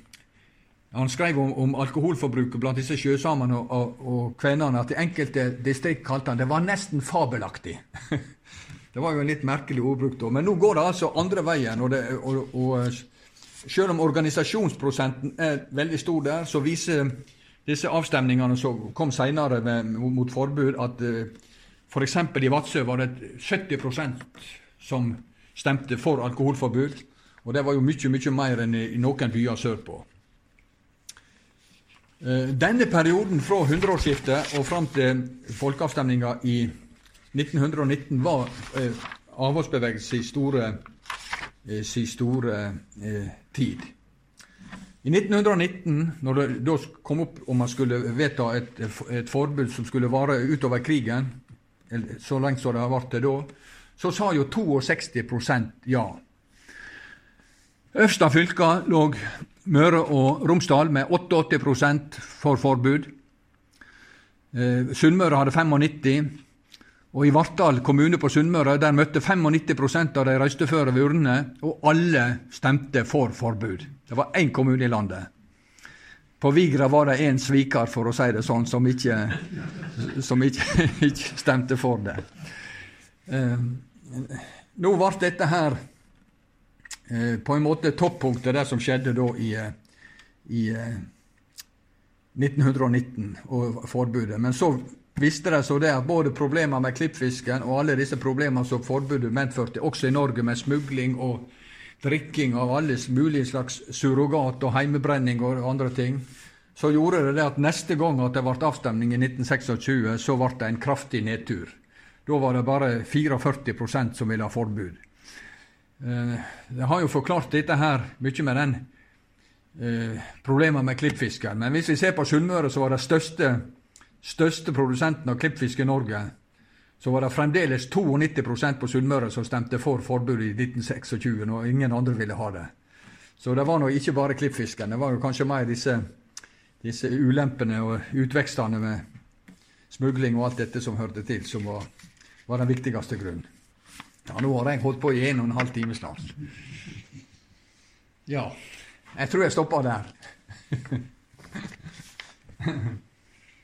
Han skrev om, om alkoholforbruket blant disse sjøsamene og, og, og kvenene at i enkelte distrikt kalte han det var nesten fabelaktig. det var jo en litt merkelig ordbruk da. Men nå går det altså andre veien. og, det, og, og selv om organisasjonsprosenten er veldig stor der, så viser disse avstemningene som kom senere mot forbud, at f.eks. For i Vadsø var det 70% som stemte for alkoholforbud. Og det var jo mye, mye mer enn i noen byer sørpå. Eh, denne perioden fra hundreårsskiftet og fram til folkeavstemninga i 1919 var eh, avholdsbevegelsens store, eh, sin store eh, tid. I 1919, når det da kom opp om man skulle vedta et, et forbud som skulle vare utover krigen, så lenge som det har vært til da, så sa jo 62% ja. Øvsta fylka lå Møre og Romsdal med 88 for forbud. Eh, Sunnmøre hadde 95 og i Vartdal kommune på Sunnmøre der møtte 95% av de røysteføre ved urnene, og alle stemte for forbud. Det var én kommune i landet. På Vigra var det en sviker, for å si det sånn, som ikke, som ikke, ikke stemte for det. Eh, nå ble dette her eh, på en måte toppunktet, det som skjedde da i, eh, i 1919, og forbudet. Men så visste de så det at både problemer med klippfisken og alle disse problemene som forbudet medførte, også i Norge, med smugling og drikking av alle mulige slags surrogat og heimebrenning og andre ting, så gjorde det det at neste gang at det ble avstemning i 1926, så ble det en kraftig nedtur. Da var det bare 44% som ville ha forbud. Det Jeg har jo forklart dette her, mye med den problemer med klippfisken. Men hvis vi ser på Sunnmøre, så var det største, største produsenten av klippfisk i Norge så var det fremdeles 92% på Sunnmøre som stemte for forbudet i 1926, når ingen andre ville ha det. Så det var nå ikke bare klippfisken, det var jo kanskje mer disse, disse ulempene og utvekstene med smugling og alt dette som hørte til, som var, var den viktigste grunnen. Ja, nå har jeg holdt på i en og en halv time snart. Ja, jeg tror jeg stopper der.